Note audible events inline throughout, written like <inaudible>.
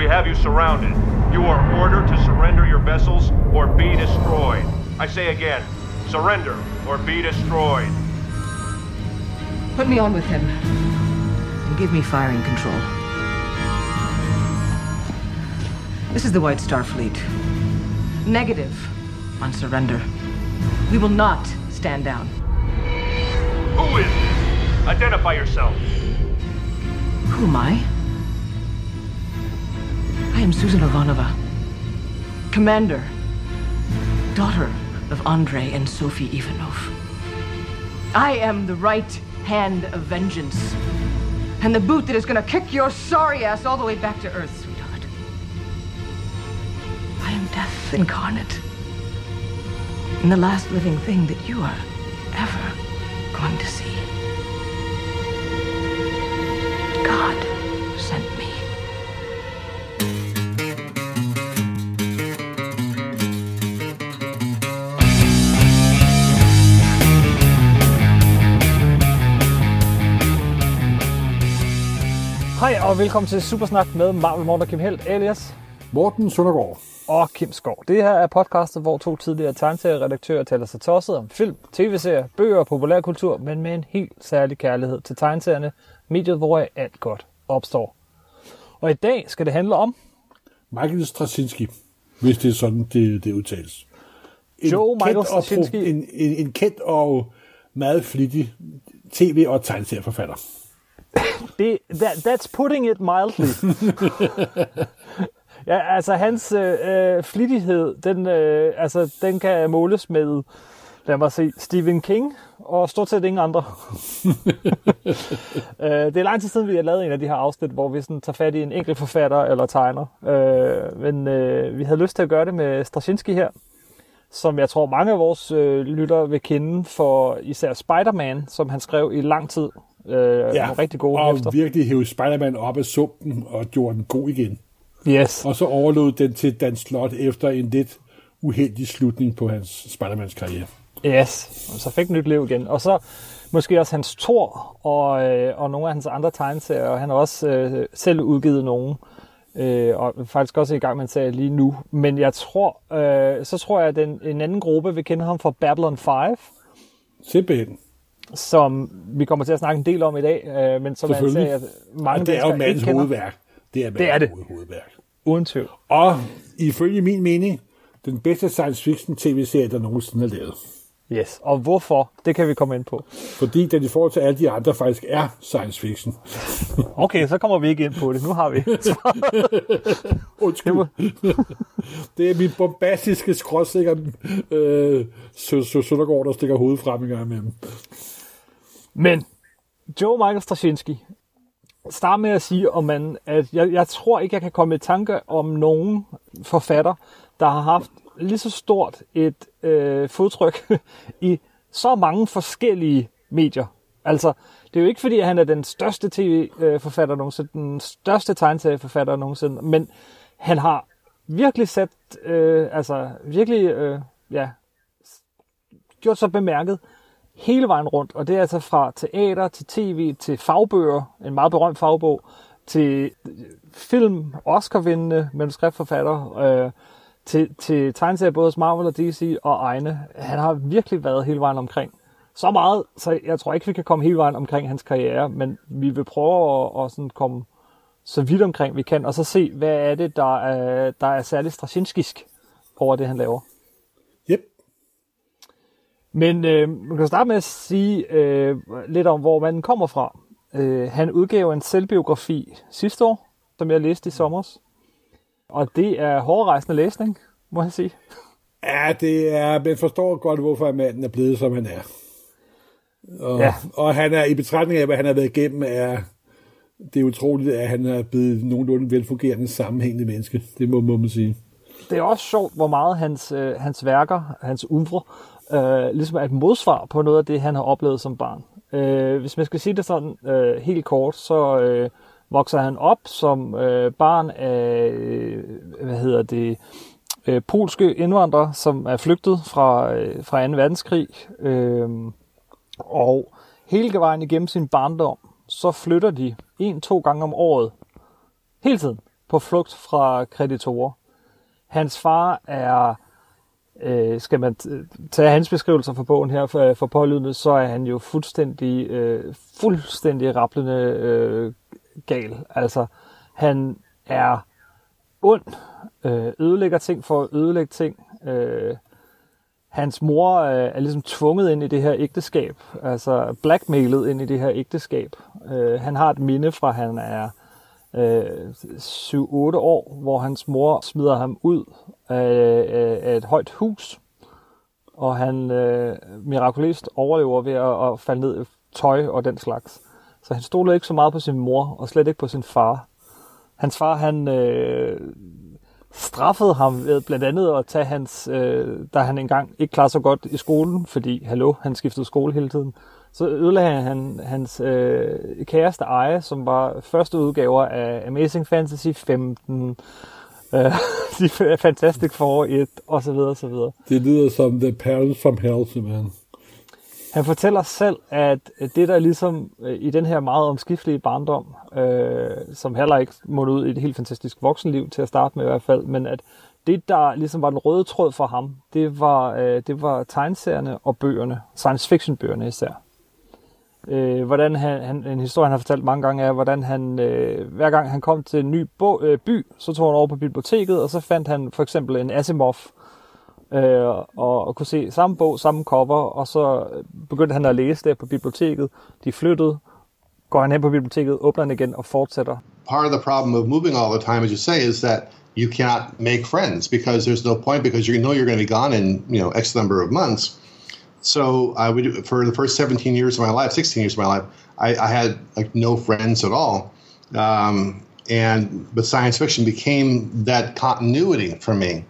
We have you surrounded. You are ordered to surrender your vessels or be destroyed. I say again, surrender or be destroyed. Put me on with him. And give me firing control. This is the White Star Fleet. Negative on surrender. We will not stand down. Who is this? Identify yourself. Who am I? I am Susan Ivanova, commander, daughter of Andrei and Sophie Ivanov. I am the right hand of vengeance, and the boot that is going to kick your sorry ass all the way back to Earth, sweetheart. I am death incarnate, and the last living thing that you are ever going to see. God og velkommen til Supersnak med Marvel Morten og Kim Helt, alias Morten Søndergaard. og Kim Skov. Det her er podcastet, hvor to tidligere tegneserieredaktører taler sig tosset om film, tv-serier, bøger og populærkultur, men med en helt særlig kærlighed til tegneserierne, mediet, hvor alt godt opstår. Og i dag skal det handle om Michael Straczynski, hvis det er sådan, det, det udtales. En Joe Michael Straczynski. En, en, en kendt og meget flittig tv- og tegneserieforfatter. Det, that, That's putting it mildly. <laughs> ja, altså hans øh, øh, flittighed, den, øh, altså, den kan måles med, lad mig se, Stephen King og stort set ingen andre. <laughs> øh, det er lang tid siden, vi har lavet en af de her afsnit, hvor vi sådan tager fat i en enkelt forfatter eller tegner. Øh, men øh, vi havde lyst til at gøre det med Straczynski her, som jeg tror mange af vores øh, lyttere vil kende for især Spider-Man, som han skrev i lang tid. Øh, ja, rigtig gode og hæfter. virkelig hævde Spider-Man op af sumpen og gjorde den god igen. Yes. Og så overlod den til Dan Slot efter en lidt uheldig slutning på hans Spider-Mans karriere. Yes, og så fik nyt liv igen. Og så måske også hans Thor og, øh, og nogle af hans andre tegneserier. Og han har også øh, selv udgivet nogle. Øh, og faktisk også i gang med en serie lige nu. Men jeg tror, øh, så tror jeg, at den, en anden gruppe vil kende ham fra Babylon 5, Simpelthen. Som vi kommer til at snakke en del om i dag. Øh, men som er en serie, mange Og det er jo mandens hovedværk. Det er, Det er det. hovedværk. Uden tvivl. Og ifølge min mening, den bedste science fiction tv-serie, der nogensinde er lavet. Yes. Og hvorfor? Det kan vi komme ind på. Fordi den i forhold til alle de andre faktisk er science fiction. Okay, så kommer vi ikke ind på det. Nu har vi. <laughs> Undskyld. det er min bombastiske skråsikker øh, Sø- Sø- Søndergaard, der stikker hovedet frem en gang imellem. Men Joe Michael Straczynski, start med at sige, om man, at jeg, jeg tror ikke, jeg kan komme i tanke om nogen forfatter, der har haft lige så stort et øh, fodtryk <laughs> i så mange forskellige medier. Altså, det er jo ikke fordi, at han er den største tv-forfatter nogensinde, den største tegneserieforfatter nogensinde, men han har virkelig sat, øh, altså virkelig, øh, ja, gjort sig bemærket hele vejen rundt, og det er altså fra teater til tv til fagbøger, en meget berømt fagbog, til øh, film, Oscar-vindende manuskriptforfatter, øh, til, til tegneserier både hos Marvel og DC og egne. Han har virkelig været hele vejen omkring. Så meget, så jeg tror ikke, vi kan komme hele vejen omkring hans karriere, men vi vil prøve at, at sådan komme så vidt omkring vi kan, og så se, hvad er det, der er, der er særligt straczynskisk over det, han laver. Men øh, man kan starte med at sige øh, lidt om, hvor man kommer fra. Øh, han udgav en selvbiografi sidste år, som jeg læste i sommer. Og det er hårdrejsende læsning, må jeg sige. Ja, det er, man forstår godt, hvorfor manden er blevet, som han er. Og, ja. og han er i betragtning af, hvad han har været igennem, er det er utroligt, at han er blevet nogenlunde velfungerende sammenhængende menneske. Det må, må man sige. Det er også sjovt, hvor meget hans, øh, hans værker, hans uvre, øh, ligesom er et modsvar på noget af det, han har oplevet som barn. Øh, hvis man skal sige det sådan øh, helt kort, så øh, vokser han op som øh, barn af, øh, hvad hedder det, øh, polske indvandrere, som er flygtet fra, øh, fra 2. verdenskrig. Øh, og hele vejen igennem sin barndom, så flytter de en-to gange om året. Hele tiden. på flugt fra kreditorer. Hans far er, øh, skal man tage hans beskrivelser fra bogen her for, for pålydende, så er han jo fuldstændig, øh, fuldstændig rapplende øh, gal. Altså, han er ond, øh, ødelægger ting for at ødelægge ting. Øh, hans mor øh, er ligesom tvunget ind i det her ægteskab, altså blackmailet ind i det her ægteskab. Øh, han har et minde fra, han er øh, 7-8 år, hvor hans mor smider ham ud af, øh, af et højt hus, og han øh, mirakuløst overlever ved at, at falde ned i tøj og den slags. Så han stoler ikke så meget på sin mor, og slet ikke på sin far. Hans far, han øh, straffede ham ved blandt andet at tage hans, øh, da han engang ikke klarede så godt i skolen, fordi, hallo, han skiftede skole hele tiden, så ødelagde han hans øh, kæreste Eje, som var første udgaver af Amazing Fantasy 15, øh, <laughs> de Fantastic Four 1, og så videre, og så videre. Det lyder som The Parents from Hell, simpelthen. Han fortæller selv, at det der ligesom øh, i den her meget omskiftelige barndom, øh, som heller ikke måtte ud i et helt fantastisk voksenliv til at starte med i hvert fald, men at det, der ligesom var den røde tråd for ham, det var, øh, det var tegneserierne og bøgerne, science fiction bøgerne især. Øh, hvordan han, han, en historie, han har fortalt mange gange, er, hvordan han, øh, hver gang han kom til en ny bo, øh, by, så tog han over på biblioteket, og så fandt han for eksempel en Asimov, øh, og, og kunne se samme bog, samme cover, og så øh, begyndte han at læse der på biblioteket. De flyttede, går han hen på biblioteket, åbner den igen og fortsætter. Part of the problem of moving all the time, as you say, is that you cannot make friends because there's no point because you know you're going to be gone in you know X number of months. So I would for the first 17 years of my life, 16 years of my life, I, I had like no friends at all. Um, and but science fiction became that continuity for me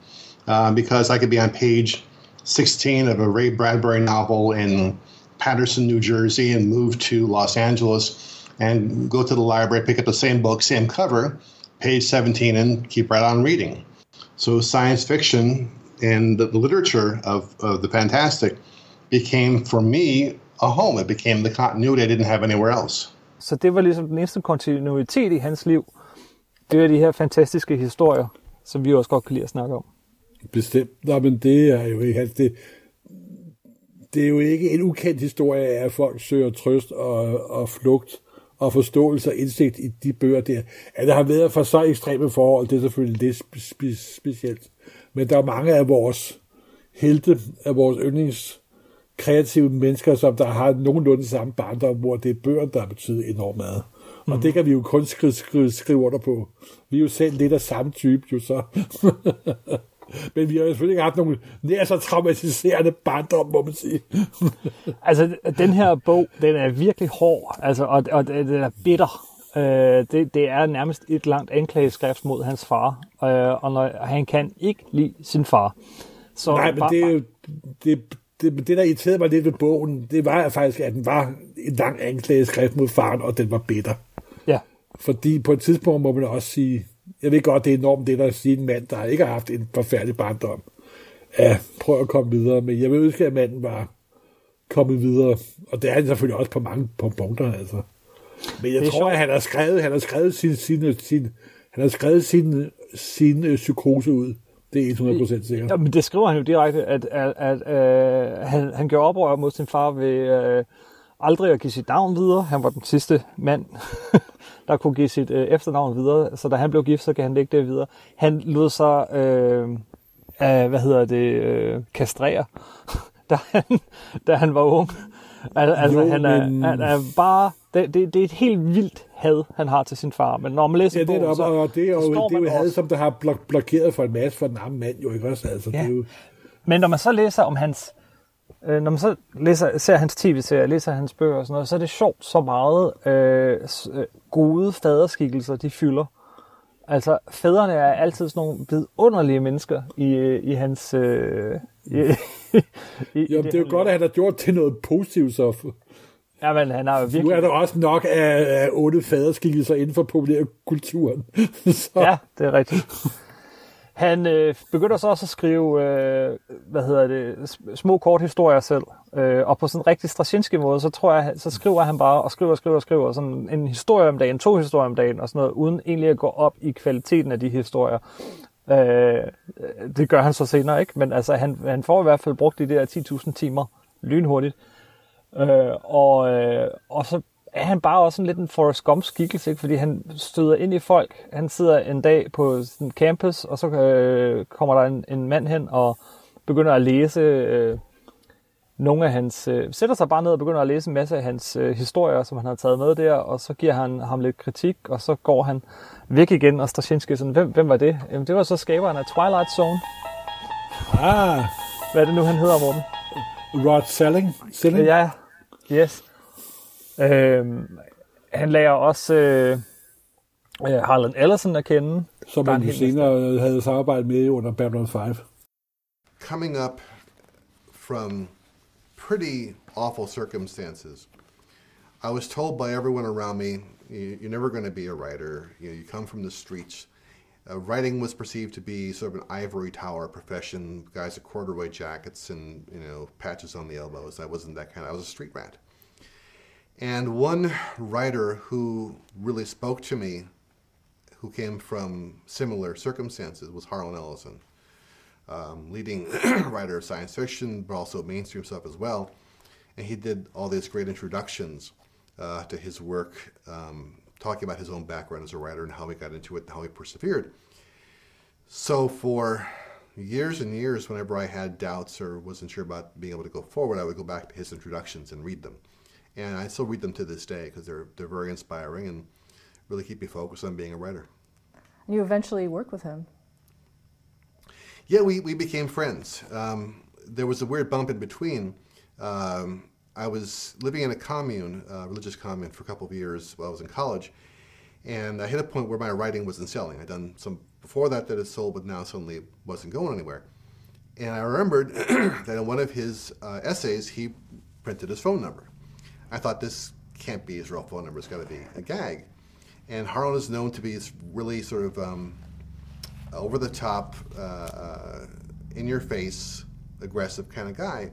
uh, because I could be on page 16 of a Ray Bradbury novel in Patterson, New Jersey, and move to Los Angeles and go to the library, pick up the same book, same cover, page 17, and keep right on reading. So science fiction and the, the literature of, of the fantastic became for me a home. It became the continuity I didn't have anywhere else. Så det var ligesom den eneste kontinuitet i hans liv. Det er de her fantastiske historier, som vi også godt kan lide at snakke om. Bestemt. Nå, men det er jo ikke... Altså det, det er jo ikke en ukendt historie af, at folk søger trøst og, og flugt og forståelse og indsigt i de bøger der. At der har været for så ekstreme forhold, det er selvfølgelig lidt spe- specielt. Men der er mange af vores helte, af vores yndlings kreative mennesker, som der har nogenlunde samme barndom, hvor det er bøger, der betyder enormt meget. Og mm. det kan vi jo kun skrive, skrive, skrive under på. Vi er jo selv lidt af samme type, jo så. <laughs> Men vi har jo selvfølgelig ikke haft nogen nær så traumatiserende barndom, må man sige. <laughs> altså, den her bog, den er virkelig hård, altså, og, og den er bitter. Øh, det, det er nærmest et langt anklageskrift mod hans far, øh, og når, han kan ikke lide sin far. Så Nej, men det er jo, det, det, det, der irriterede mig lidt ved bogen, det var faktisk, at den var en lang anklageskrift mod faren, og den var bitter. Ja. Fordi på et tidspunkt må man også sige, jeg ved godt, det er enormt det, der at sige en mand, der ikke har haft en forfærdelig barndom. Ja, prøv at komme videre, men jeg vil ønske, at manden var kommet videre, og det er han selvfølgelig også på mange på punkter, altså. Men jeg tror, sjovt. at han har skrevet, han har skrevet sin, sin, sin, han har skrevet sin, sin uh, psykose ud. Det er 100% sikkert. Ja, men det skriver han jo direkte, at, at, at at han, han gjorde oprør mod sin far ved øh, aldrig at give sit navn videre. Han var den sidste mand, <laughs> der kunne give sit øh, efternavn videre. Så da han blev gift, så kan han ikke det videre. Han lod sig, øh, af, hvad hedder det, øh, kastrere, <laughs> da han, da han var ung. Al- altså, jo, han, er, men... han er bare... Det, det, det er et helt vildt had, han har til sin far. Men når man læser ja, det er bogen, så, og det er jo, det er jo had, som der har blok- blokeret for en masse for den arme mand, jo ikke også? Altså, ja. det er jo... Men når man så læser om hans... Øh, når man så læser, ser hans tv-serier, læser hans bøger og sådan noget, så er det sjovt så meget øh, øh gode faderskikkelser, de fylder. Altså, fædrene er altid sådan nogle vidunderlige mennesker i, i hans... Øh, i, jo, det er jo godt, at han har gjort til noget positivt, så... Ja, men han har jo virkelig... Nu er der også nok af, af otte faderskikkelser inden for populærkulturen. <laughs> så. Ja, det er rigtigt. Han øh, begynder så også at skrive, øh, hvad hedder det, små kort historier selv. Øh, og på sådan en rigtig Straczynski måde, så tror jeg, så skriver han bare og skriver og skriver og skriver sådan en historie om dagen, to historier om dagen og sådan noget, uden egentlig at gå op i kvaliteten af de historier. Øh, det gør han så senere, ikke? Men altså, han, han får i hvert fald brugt de der 10.000 timer lynhurtigt. Øh, og, øh, og så er han bare også en lidt en Forrest Gump skikkelse, ikke? fordi han støder ind i folk. Han sidder en dag på sådan campus, og så øh, kommer der en, en mand hen og begynder at læse øh, nogle af hans... Øh, sætter sig bare ned og begynder at læse en masse af hans øh, historier, som han har taget med der, og så giver han ham lidt kritik, og så går han væk igen, og Straczynski sådan, hvem, hvem var det? Jamen, det var så skaberen af Twilight Zone. Ah, Hvad er det nu, han hedder, Morten? Rod Selling. Selling? Ja, yes. Øhm, han lærer også øh, øh, Harlan Ellison at kende. Som masse senere havde samarbejdet med under Babylon 5. coming up from pretty awful circumstances. I was told by everyone around me, "You- you're never going to be a writer. You, know, you come from the streets. Uh, writing was perceived to be sort of an ivory tower profession. Guys with corduroy jackets and you know patches on the elbows. I wasn't that kind. I was a street rat. And one writer who really spoke to me, who came from similar circumstances, was Harlan Ellison um, leading <clears throat> writer of science fiction, but also mainstream stuff as well. And he did all these great introductions uh, to his work, um, talking about his own background as a writer and how he got into it and how he persevered. So for years and years, whenever I had doubts or wasn't sure about being able to go forward, I would go back to his introductions and read them. And I still read them to this day because they're they're very inspiring and really keep me focused on being a writer. And you eventually work with him. Yeah, we, we became friends. Um, there was a weird bump in between. Um, I was living in a commune, religious commune, for a couple of years while I was in college, and I hit a point where my writing wasn't selling. I'd done some before that that had sold, but now suddenly it wasn't going anywhere. And I remembered <clears throat> that in one of his uh, essays, he printed his phone number. I thought this can't be his real phone number; it's got to be a gag. And Harlan is known to be really sort of um, over the top, uh, uh, in your face, aggressive kind of guy.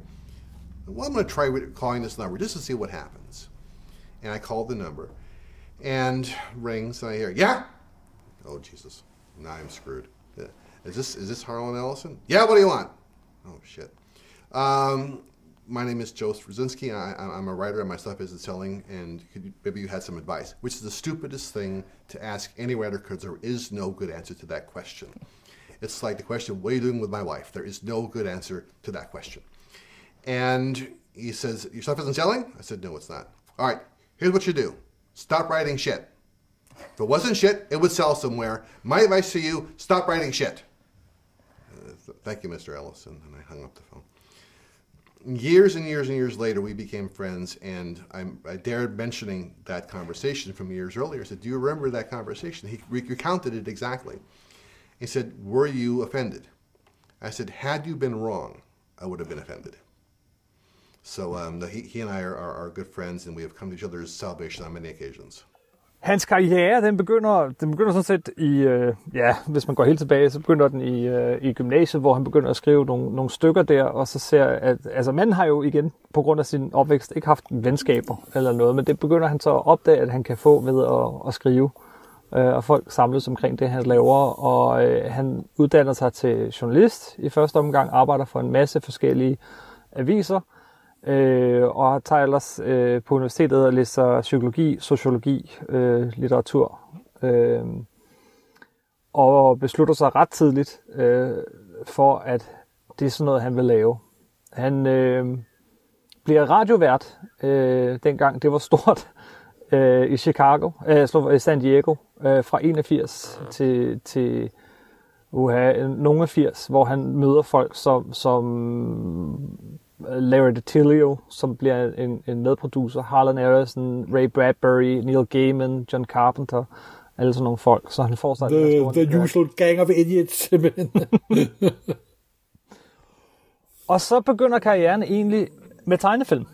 Well, I'm going to try calling this number just to see what happens. And I called the number, and rings, and I hear, "Yeah." Oh Jesus! Now I'm screwed. Uh, Is this is this Harlan Ellison? Yeah. What do you want? Oh shit. Um, my name is Joe Straczynski. I, I'm a writer, and my stuff isn't selling. And you, maybe you had some advice, which is the stupidest thing to ask any writer because there is no good answer to that question. It's like the question, "What are you doing with my wife?" There is no good answer to that question. And he says, "Your stuff isn't selling." I said, "No, it's not." All right. Here's what you do: stop writing shit. If it wasn't shit, it would sell somewhere. My advice to you: stop writing shit. Uh, th- thank you, Mr. Ellison. And I hung up the phone. Years and years and years later, we became friends, and I'm, I dared mentioning that conversation from years earlier. I said, "Do you remember that conversation?" He recounted it exactly. He said, "Were you offended?" I said, "Had you been wrong, I would have been offended." So um, he, he and I are, are, are good friends, and we have come to each other's salvation on many occasions. Hans karriere, den begynder, den begynder sådan set i, øh, ja, hvis man går helt tilbage, så begynder den i, øh, i gymnasiet, hvor han begynder at skrive nogle, nogle stykker der, og så ser at, altså manden har jo igen, på grund af sin opvækst, ikke haft venskaber eller noget, men det begynder han så at opdage, at han kan få ved at, at skrive, øh, og folk samles omkring det, han laver, og øh, han uddanner sig til journalist i første omgang, arbejder for en masse forskellige aviser, øh, og tager ellers øh, på universitetet og læser psykologi, sociologi, øh, litteratur. Øh, og beslutter sig ret tidligt øh, for, at det er sådan noget, han vil lave. Han øh, bliver radiovært øh, dengang. Det var stort <laughs> øh, i Chicago, øh, i San Diego, øh, fra 81 til, til uha, nogle af 80, hvor han møder folk som, som Larry DiTilio, som bliver en, en medproducer, Harlan Ellison, Ray Bradbury, Neil Gaiman, John Carpenter, alle sådan nogle folk. Så han får sig The, the netværk. usual gang of idiots, simpelthen. <laughs> Og så begynder karrieren egentlig med tegnefilm.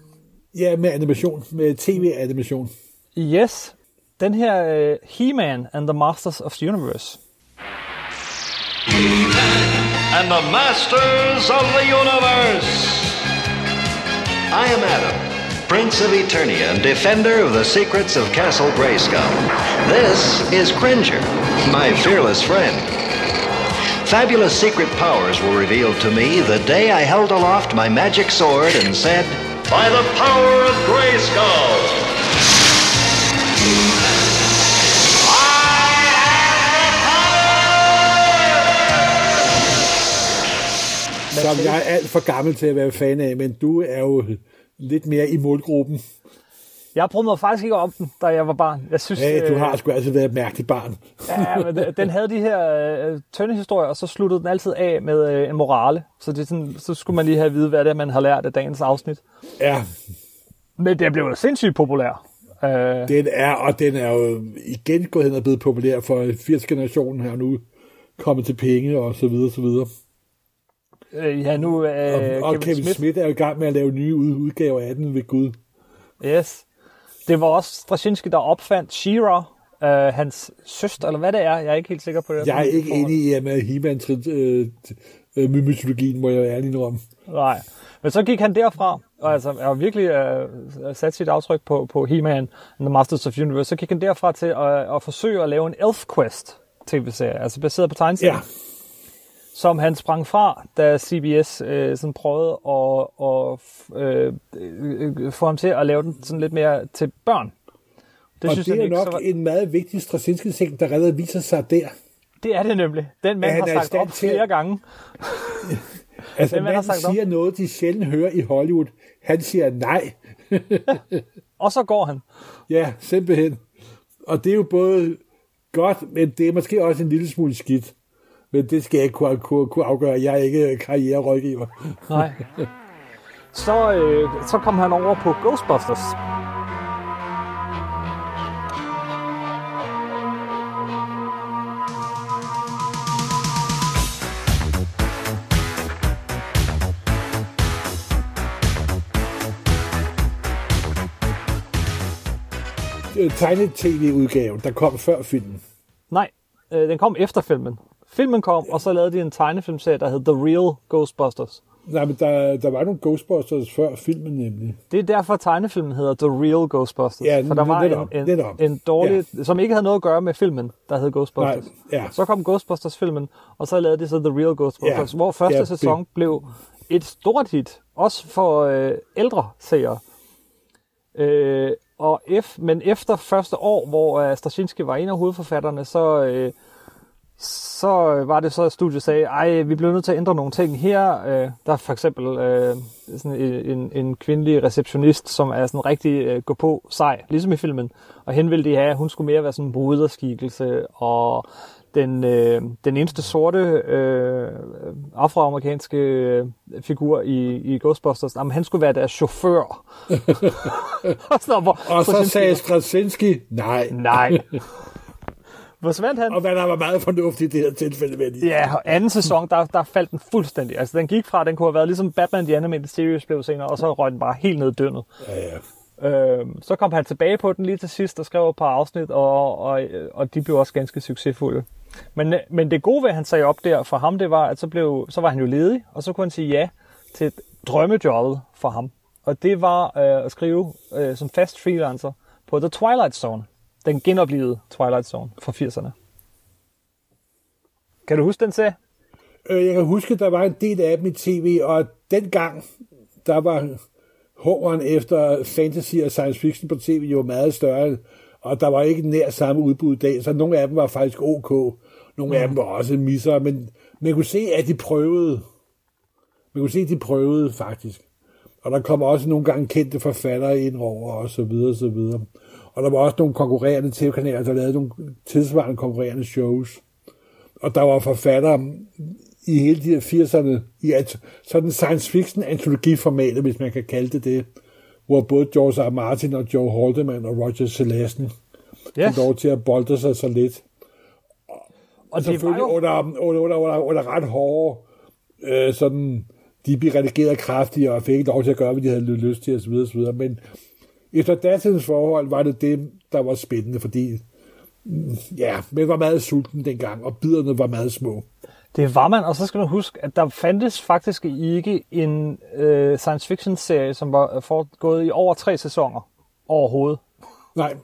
ja, med animation, med tv-animation. Yes, den her uh, He-Man and the Masters of the Universe. and the masters of the universe. I am Adam, Prince of Eternia and defender of the secrets of Castle Grayskull. This is Cringer, my fearless friend. Fabulous secret powers were revealed to me the day I held aloft my magic sword and said, By the power of Grayskull! Som jeg er alt for gammel til at være fan af, men du er jo lidt mere i målgruppen. Jeg brød mig faktisk ikke om den, da jeg var barn. Jeg synes, Ja, du øh, har sgu altid været et mærkeligt barn. Ja, men den- den havde de her øh, tynde historier, og så sluttede den altid af med øh, en morale. Så, det sådan, så skulle man lige have at vide, hvad det er, man har lært af dagens afsnit. Ja, Men det blev jo sindssygt populær. Øh, den er, og den er jo igen gået hen og blevet populær for 80-generationen her nu, kommet til penge og så videre, så videre. Øh, ja, nu øh, Og, Kevin, og Kevin Smith. Smith er i gang med at lave nye ud- udgaver af den ved Gud. Yes. Det var også Straczynski, der opfandt She-Ra, øh, hans søster, eller hvad det er. Jeg er ikke helt sikker på det. Jeg er ikke enig i, at med he øh, øh, mytologien, må jeg være ærlig om. Nej. Men så gik han derfra, og altså har virkelig øh, sat sit aftryk på, på He-Man and the Masters of Universe. Så gik han derfra til at, at forsøge at lave en Elf Quest tv-serie, altså baseret på tegneserien. Ja, som han sprang fra, da CBS øh, sådan prøvede at, at øh, øh, få ham til at lave den sådan lidt mere til børn. det og det han er så nok var, en meget vigtig strategisk ting, der allerede viser sig der. det er det nemlig. Den mand Ja, han har sagt op til flere gange. <laughs> Altså, Hvem er der manden sagt op? siger noget, de sjældent hører i Hollywood. Han siger nej. <laughs> Og så går han. Ja, simpelthen. Og det er jo både godt, men det er måske også en lille smule skidt. Men det skal jeg ikke kunne, kunne, kunne afgøre. Jeg er ikke karriererådgiver. Nej. Så, øh, så kom han over på Ghostbusters. Øh, Tegne-tv-udgaven, der kom før filmen. Nej, øh, den kom efter filmen. Filmen kom, og så lavede de en tegnefilmserie, der hed The Real Ghostbusters. Nej, men der, der var nogle Ghostbusters før filmen nemlig. Det er derfor, tegnefilmen hedder The Real Ghostbusters. Ja, for der var netop, en, en, netop. en dårlig, ja. som ikke havde noget at gøre med filmen, der hed Ghostbusters. Nej, ja. Så kom Ghostbusters-filmen, og så lavede de så The Real Ghostbusters, Ja, hvor første ja, sæson blev et stort hit, også for øh, ældre seere. Øh, og F, men efter første år, hvor øh, Straczynski var en af hovedforfatterne, så, øh, så var det så, at studiet sagde, ej, vi bliver nødt til at ændre nogle ting her. Øh, der er for eksempel øh, sådan en, en, kvindelig receptionist, som er sådan rigtig øh, gå på sej, ligesom i filmen. Og hen ville de have, hun skulle mere være sådan en bruderskikkelse, og den, øh, den eneste sorte øh, afroamerikanske øh, figur i, i Ghostbusters, jamen, han skulle være deres chauffør. <laughs> <laughs> og så, hvor, Og så Straczynski- sagde Straczynski nej. Nej. <laughs> Forsvandt han? Og hvad der var meget fornuftigt i det her tilfælde med det. Ja, og anden sæson, der, der faldt den fuldstændig. Altså, den gik fra, den kunne have været ligesom Batman The Animated Series blev senere, og så røg den bare helt ned i dønnet. Ja, ja. Øhm, så kom han tilbage på den lige til sidst og skrev et par afsnit, og, og, og de blev også ganske succesfulde. Men, men det gode ved, at han sagde op der for ham, det var, at så, blev, så var han jo ledig, og så kunne han sige ja til et drømmejob for ham. Og det var øh, at skrive øh, som fast freelancer på The Twilight Zone. Den genoplevede Twilight Zone fra 80'erne. Kan du huske den serie? Øh, Jeg kan huske, der var en del af dem i tv, og dengang, der var håren efter fantasy og science fiction på tv jo meget større, og der var ikke nær samme udbud i dag, så nogle af dem var faktisk ok. Nogle af dem var også misser, men man kunne se, at de prøvede. Man kunne se, at de prøvede faktisk. Og der kom også nogle gange kendte forfattere ind over, og så videre, og så videre. Og der var også nogle konkurrerende tv-kanaler, der lavede nogle tilsvarende konkurrerende shows. Og der var forfattere i hele de her 80'erne, i at, sådan science fiction antologiformatet, hvis man kan kalde det det, hvor både George R. Martin og Joe Haldeman og Roger Selazny Ja. fik lov til at bolde sig så lidt. Og var Selvfølgelig jo, under, under, under, under, under ret hårde, øh, sådan, de blev redigeret kraftigt og fik ikke lov til at gøre, hvad de havde lyst til osv. osv. Men efter datidens forhold var det det, der var spændende, fordi ja, man var meget sulten dengang, og biderne var meget små. Det var man, og så skal du huske, at der fandtes faktisk ikke en øh, science fiction serie, som var foregået i over tre sæsoner overhovedet. Nej,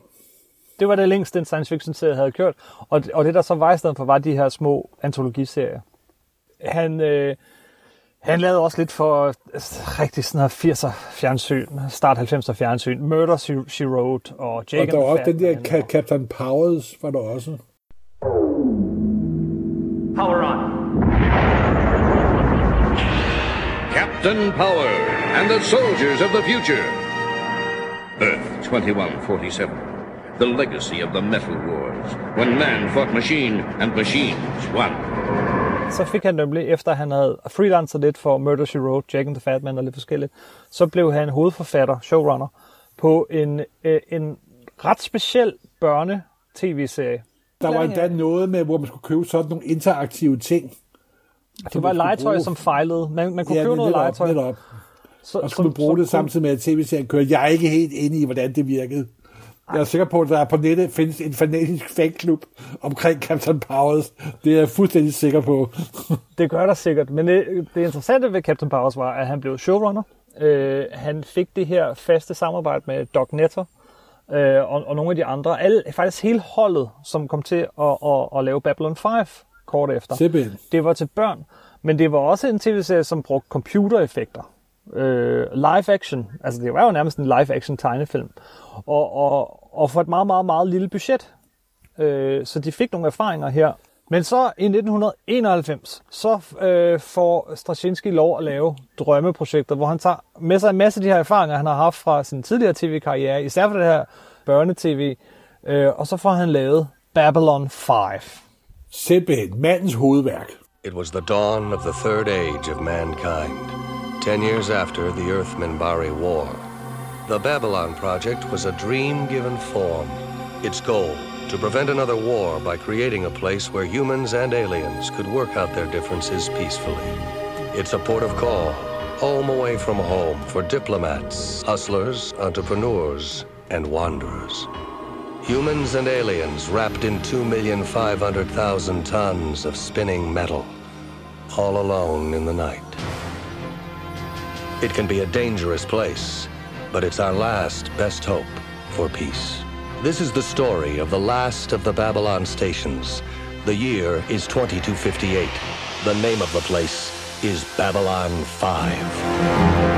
Det var det længste, en science fiction serie havde kørt. Og, og det, der så var i stedet for, var de her små antologiserier. Han, øh, han lavede også lidt for rigtig sådan her 80'er fjernsyn, start 90'er fjernsyn. Murder, She, Wrote og og Jake der var and også the den der Man. Captain Powers, var der også. Power on. Captain Power and the soldiers of the future. Earth 2147. The legacy of the Metal Wars, when man fought machine and machines won. Så fik han nemlig, efter han havde freelancer lidt for Murder, She Wrote, Jack and the Fat Man og lidt forskelligt, så blev han hovedforfatter, showrunner, på en, øh, en ret speciel børne-tv-serie. Der var endda noget med, hvor man skulle købe sådan nogle interaktive ting. Det var legetøj, bruge. som fejlede. Man, man kunne Ja, købe noget legetøj. netop. Så, Og skulle man bruge det samtidig med, at tv-serien kørte. Jeg er ikke helt inde i, hvordan det virkede. Jeg er sikker på, at der på nettet findes en fanatisk fanklub omkring Captain Powers. Det er jeg fuldstændig sikker på. <laughs> Det gør der sikkert, men det, det interessante ved Captain Powers var, at han blev showrunner. Øh, han fik det her faste samarbejde med Doc Netter øh, og, og nogle af de andre. Alle, faktisk hele holdet, som kom til at, at, at lave Babylon 5 kort efter. Simpelthen. Det var til børn, men det var også en tv-serie, som brugte computereffekter. Øh, live action, altså det var jo nærmest en live action tegnefilm. Og, og, og for et meget, meget, meget lille budget. Øh, så de fik nogle erfaringer her. Men så i 1991, så øh, får Straczynski lov at lave drømmeprojekter, hvor han tager med sig en masse af de her erfaringer, han har haft fra sin tidligere tv-karriere, især for det her børnetv, øh, og så får han lavet Babylon 5. Simpelthen mandens hovedværk. It was the dawn of the third age of mankind, ten years after the Earth-Minbari War. The Babylon Project was a dream given form. Its goal, to prevent another war by creating a place where humans and aliens could work out their differences peacefully. It's a port of call, home away from home for diplomats, hustlers, entrepreneurs, and wanderers. Humans and aliens wrapped in 2,500,000 tons of spinning metal, all alone in the night. It can be a dangerous place, but it's our last best hope for peace. This is the story of the last of the Babylon stations. The year is 2258. The name of the place is Babylon 5.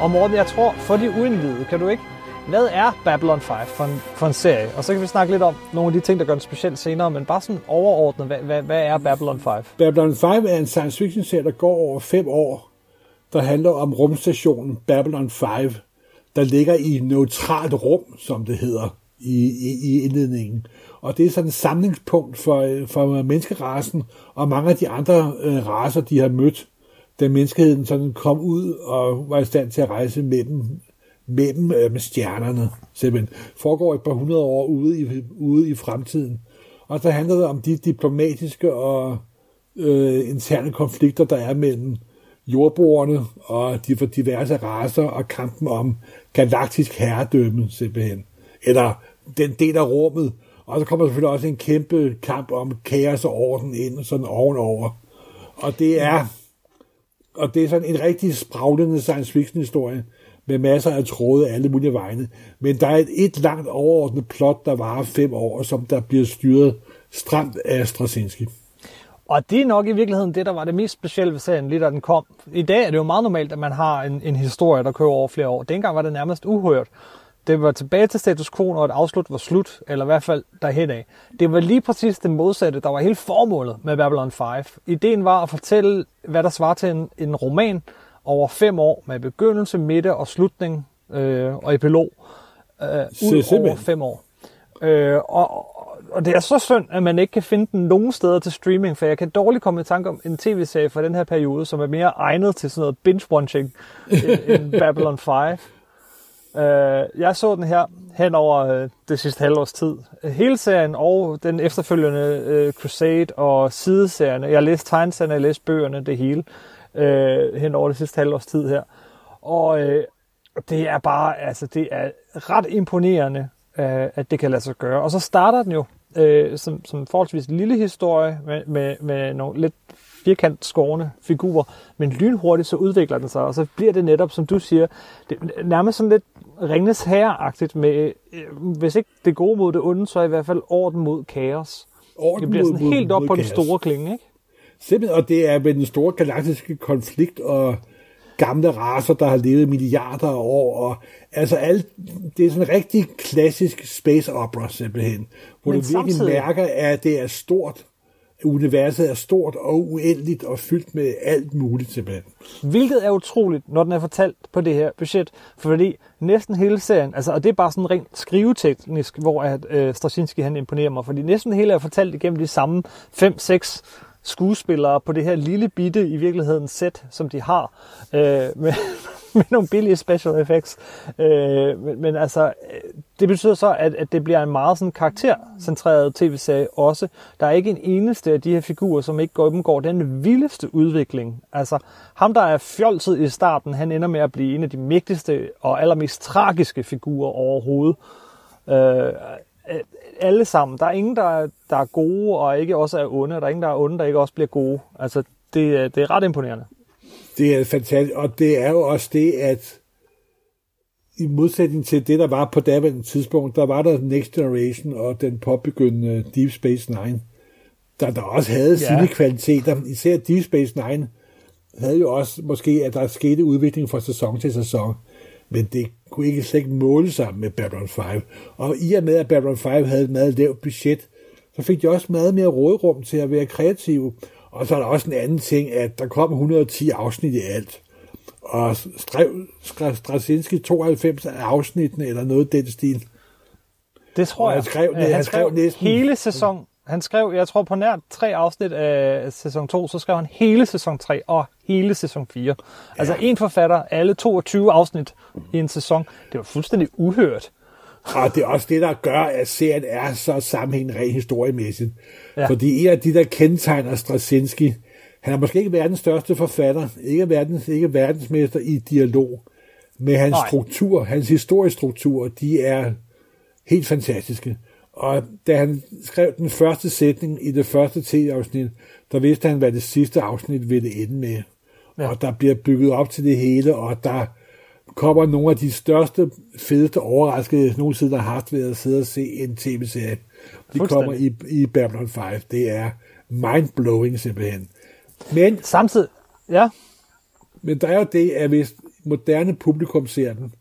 Og Morten, jeg tror, for de uindvidede, kan du ikke? Hvad er Babylon 5 for en, for en serie? Og så kan vi snakke lidt om nogle af de ting, der gør den specielt senere, men bare sådan overordnet, hvad, hvad, hvad er Babylon 5? Babylon 5 er en science fiction serie, der går over fem år, der handler om rumstationen Babylon 5, der ligger i et neutralt rum, som det hedder i, i, i indledningen. Og det er sådan et samlingspunkt for, for menneskerasen og mange af de andre øh, raser, de har mødt, da menneskeheden sådan kom ud og var i stand til at rejse mellem, mellem øh, med stjernerne. Simpelthen foregår et par hundrede år ude i, ude i fremtiden. Og så handler det om de diplomatiske og øh, interne konflikter, der er mellem jordboerne og de for diverse raser og kampen om galaktisk herredømme simpelthen. Eller den del af rummet. Og så kommer der selvfølgelig også en kæmpe kamp om kaos og orden ind sådan ovenover. Og det er og det er sådan en rigtig spraglende science fiction historie med masser af tråde alle mulige vegne. Men der er et, et langt overordnet plot, der varer fem år, som der bliver styret stramt af Straczynski. Og det er nok i virkeligheden det, der var det mest specielle ved serien, lige da den kom. I dag er det jo meget normalt, at man har en, en historie, der kører over flere år. Dengang var det nærmest uhørt. Det var tilbage til status quo, når et afslut var slut, eller i hvert fald derhen af. Det var lige præcis det modsatte, der var hele formålet med Babylon 5. Ideen var at fortælle, hvad der svarer til en, en roman over fem år, med begyndelse, midte og slutning øh, og epilog, øh, ud over fem år. Øh, og, og det er så synd, at man ikke kan finde den nogen steder til streaming, for jeg kan dårligt komme i tanke om en tv-serie fra den her periode, som er mere egnet til sådan noget binge-watching <laughs> end- Babylon 5. Øh, jeg så den her hen over øh, det sidste halvårs tid. Hele serien og den efterfølgende øh, Crusade og sideserierne. Jeg har læst tegneserierne, jeg har læst bøgerne, det hele, øh, hen over det sidste halvårs tid her. Og øh, det er bare, altså det er ret imponerende, øh, at det kan lade sig gøre. Og så starter den jo øh, som, som forholdsvis lille historie med, med, med nogle lidt firkant skårende figurer, men lynhurtigt så udvikler den sig, og så bliver det netop, som du siger, det, nærmest sådan lidt Ringnes herreagtigt med, øh, hvis ikke det gode mod det onde, så i hvert fald orden mod kaos. Orden det bliver sådan mod- helt op mod på den kaos. store klinge, ikke? Simpelthen, og det er med den store galaktiske konflikt og gamle raser, der har levet milliarder af år, og altså alt, det er sådan en rigtig klassisk space opera simpelthen, hvor Men du virkelig samtidig- mærker, at det er stort, universet er stort og uendeligt og fyldt med alt muligt simpelthen. Hvilket er utroligt, når den er fortalt på det her budget, fordi næsten hele serien, altså, og det er bare sådan rent skriveteknisk, hvor at, øh, Straczynski han imponerer mig, fordi næsten hele er fortalt igennem de samme 5-6 skuespillere på det her lille bitte i virkeligheden sæt, som de har, øh, <laughs> med, med nogle billige special effects. Øh, men, men altså, det betyder så, at, at det bliver en meget sådan karaktercentreret tv-serie også. Der er ikke en eneste af de her figurer, som ikke gennemgår den vildeste udvikling. Altså, ham der er fjolset i starten, han ender med at blive en af de mægtigste og allermest tragiske figurer overhovedet. Øh, alle sammen. Der er ingen, der er, der er gode og ikke også er onde. Der er ingen, der er onde, der ikke også bliver gode. Altså, det, er- det er ret imponerende. Det er fantastisk, og det er jo også det, at i modsætning til det, der var på daværende tidspunkt, der var der Next Generation og den påbegyndende Deep Space Nine, der, der også havde Ja. sine kvaliteter. Især Deep Space Nine havde jo også måske, at der skete udvikling fra sæson til sæson, men det kunne ikke slet ikke måle sig med Babylon 5. Og i og med, at Babylon 5 havde et meget lavt budget, så fik de også meget mere rådrum til at være kreative. Og så er der også en anden ting, at der kom 110 afsnit i alt. Og skrev Straczynski 92 af afsnittene, eller noget den stil. Det tror Og jeg. han skrev- han han skrev skrev næsten- hele sæson. Han skrev, jeg tror på nær tre afsnit af sæson 2, så skrev han hele sæson 3 og hele sæson 4. Altså en forfatter, alle 22 afsnit i en sæson. Det var fuldstændig uhørt. Og det er også det, der gør, at serien er så sammenhængende rent historiemæssigt. Ja. Ja. Fordi en af de, der kendetegner Straczynski, han er måske ikke verdens største forfatter, ikke, verdens, ikke verdensmester i dialog, men hans Nej. struktur, hans historiestruktur, de er helt fantastiske. Og da han skrev den første sætning i det første tv-afsnit, der vidste han, hvad det sidste afsnit ville ende med. Ja. Og der bliver bygget op til det hele, og der kommer nogle af de største, fedeste overraskelser, nogensinde har haft ved at sidde og se en tv-serie. De kommer i, i Babylon 5. Det er mind-blowing simpelthen. Men, Samtidig, ja, men der er jo det, at hvis moderne publikum ser den,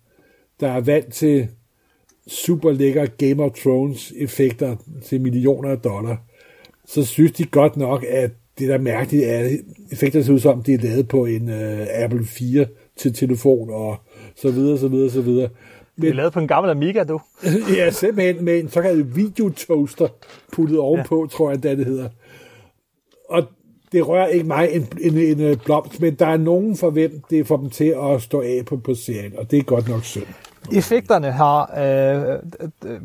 der er vant til super lækker Game of Thrones effekter til millioner af dollar, så synes de godt nok, at det der er mærkeligt er, at effekter ser ud som, de er lavet på en uh, Apple 4 til telefon og så videre, så videre, så videre. det er lavet på en gammel Amiga, du. <laughs> ja, simpelthen med en såkaldt videotoaster puttet ovenpå, ja. tror jeg, det hedder. Og det rører ikke mig en, en, en, en blomst, men der er nogen for hvem det får dem til at stå af på, på serien, og det er godt nok synd. Effekterne har øh, øh,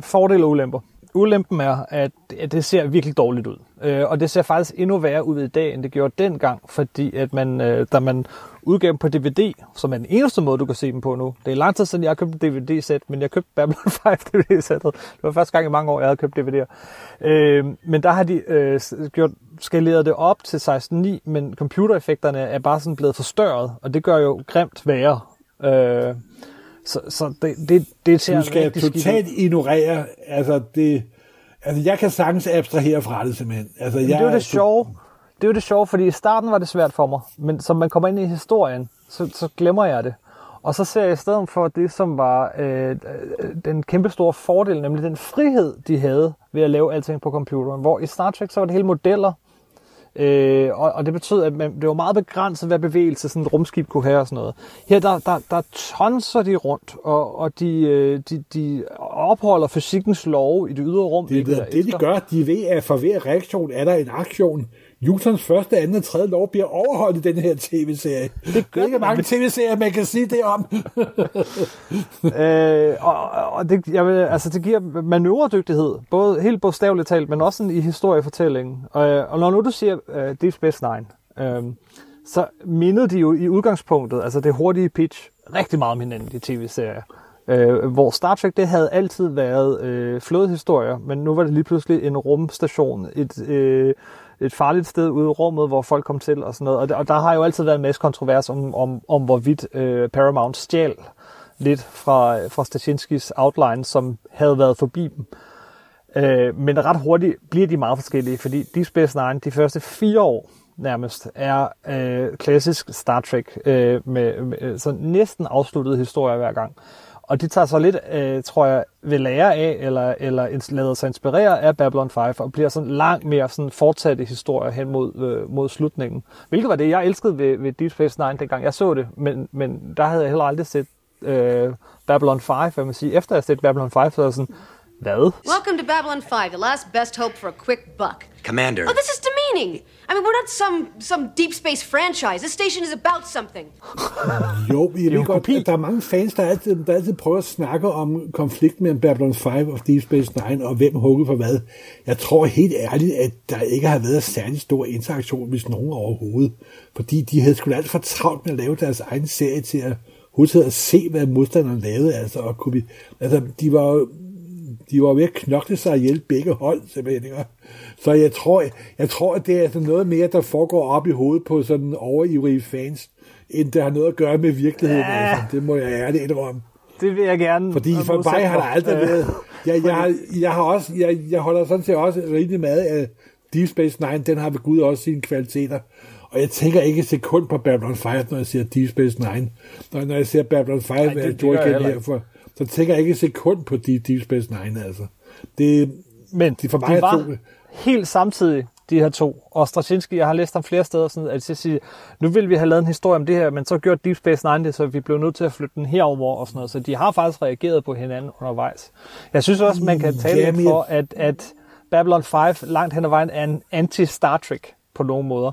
fordele og ulemper. Ulempen er, at det ser virkelig dårligt ud. Øh, og det ser faktisk endnu værre ud i dag, end det gjorde dengang, fordi at man, øh, da man udgav dem på DVD, som er den eneste måde, du kan se dem på nu. Det er lang tid siden, jeg har købt en DVD-sæt, men jeg købte Babylon 5 <laughs> DVD-sættet. Det var første gang i mange år, jeg havde købt DVD'er. Øh, men der har de øh, gjort, skaleret det op til 16.9, men computereffekterne er bare sådan blevet forstørret, og det gør jo grimt værre. Øh, så, så det, det, det ser Du skal rigtig skidt totalt ignorere, altså det... Altså, jeg kan sagtens abstrahere fra det, simpelthen. Altså, Men jeg, det er jo det sjove. Det er jo det sjove, fordi i starten var det svært for mig, men som man kommer ind i historien, så, så glemmer jeg det. Og så ser jeg i stedet for det, som var øh, øh, den kæmpe store fordel, nemlig den frihed, de havde ved at lave alting på computeren. Hvor i Star Trek, så var det hele modeller, Øh, og, og det betød, at man, det var meget begrænset, hvad bevægelse sådan et rumskib kunne have og sådan noget. Her der, der, der tonser de rundt, og, og de, øh, de, de opholder fysikkens lov i det ydre rum. Det er det, det, de gør. De ved, at for hver reaktion er der en aktion. Newtons første, anden og tredje lov bliver overholdt i den her tv-serie. Det gør ikke mange tv-serier, man kan sige det om. <laughs> øh, og, og det, jeg vil, altså, det giver manøvredygtighed, både helt bogstaveligt talt, men også i historiefortællingen. Og, og når nu du siger uh, Deep Space Nine, øh, så mindede de jo i udgangspunktet, altså det hurtige pitch, rigtig meget om hinanden i tv-serier. Øh, hvor Star Trek, det havde altid været øh, flådehistorier, men nu var det lige pludselig en rumstation, et, øh, et farligt sted ude i rummet, hvor folk kom til og sådan noget. Og der, og der har jo altid været en masse kontrovers om, om, om hvorvidt øh, Paramount stjal lidt fra, fra Stasinskis outline, som havde været forbi dem. Øh, men ret hurtigt bliver de meget forskellige, fordi Deep Space Nine, de første fire år nærmest, er øh, klassisk Star Trek øh, med, med så næsten afsluttede historier hver gang. Og de tager så lidt, øh, tror jeg, ved lære af, eller, eller lader sig inspirere af Babylon 5, og bliver sådan langt mere sådan fortsatte historier hen mod, øh, mod slutningen. Hvilket var det, jeg elskede ved, ved Deep Space Nine, dengang jeg så det, men, men der havde jeg heller aldrig set øh, Babylon 5, hvad man sige. Efter jeg set Babylon 5, så er jeg sådan, hvad? Welcome to Babylon 5, the last best hope for a quick buck. Commander. Oh, this is demeaning. I mean, we're not some some deep space franchise. This station is about something. <laughs> jo, jeg ved godt, at der er mange fans, der altid, der altid prøver at snakke om konflikten mellem Babylon 5 og Deep Space Nine, og hvem hugger for hvad. Jeg tror helt ærligt, at der ikke har været særlig stor interaktion, hvis nogen overhovedet. Fordi de havde sgu alt for travlt med at lave deres egen serie til at huske at se, hvad modstanderne lavede. Altså, og kunne vi, altså, de var de var ved at knokle sig ihjel begge hold, simpelthen. Ikke? Så jeg tror, jeg tror, at det er sådan noget mere, der foregår op i hovedet på sådan overivrige fans, end det har noget at gøre med virkeligheden. Ja. Altså. Det må jeg ærligt indrømme. Det vil jeg gerne. Fordi for mig har der aldrig været... Jeg, jeg, har, jeg, har også, jeg, jeg holder sådan set også rigtig meget af Deep Space Nine. Den har ved Gud også sine kvaliteter. Og jeg tænker ikke et sekund på Babylon 5, når jeg siger Deep Space Nine. Når, når jeg ser Babylon 5, Nej, det, det jeg her for, så tænker jeg ikke et sekund på Deep Space Nine. Altså. Det, Men det for mig de var to, helt samtidig, de her to. Og Straczynski, jeg har læst ham flere steder, sådan, at sige, nu vil vi have lavet en historie om det her, men så gjorde Deep Space Nine det, så vi blev nødt til at flytte den herover og sådan noget. Så de har faktisk reageret på hinanden undervejs. Jeg synes også, man kan tale Jamen, for, at, at Babylon 5 langt hen ad vejen er en anti-Star Trek på nogle måder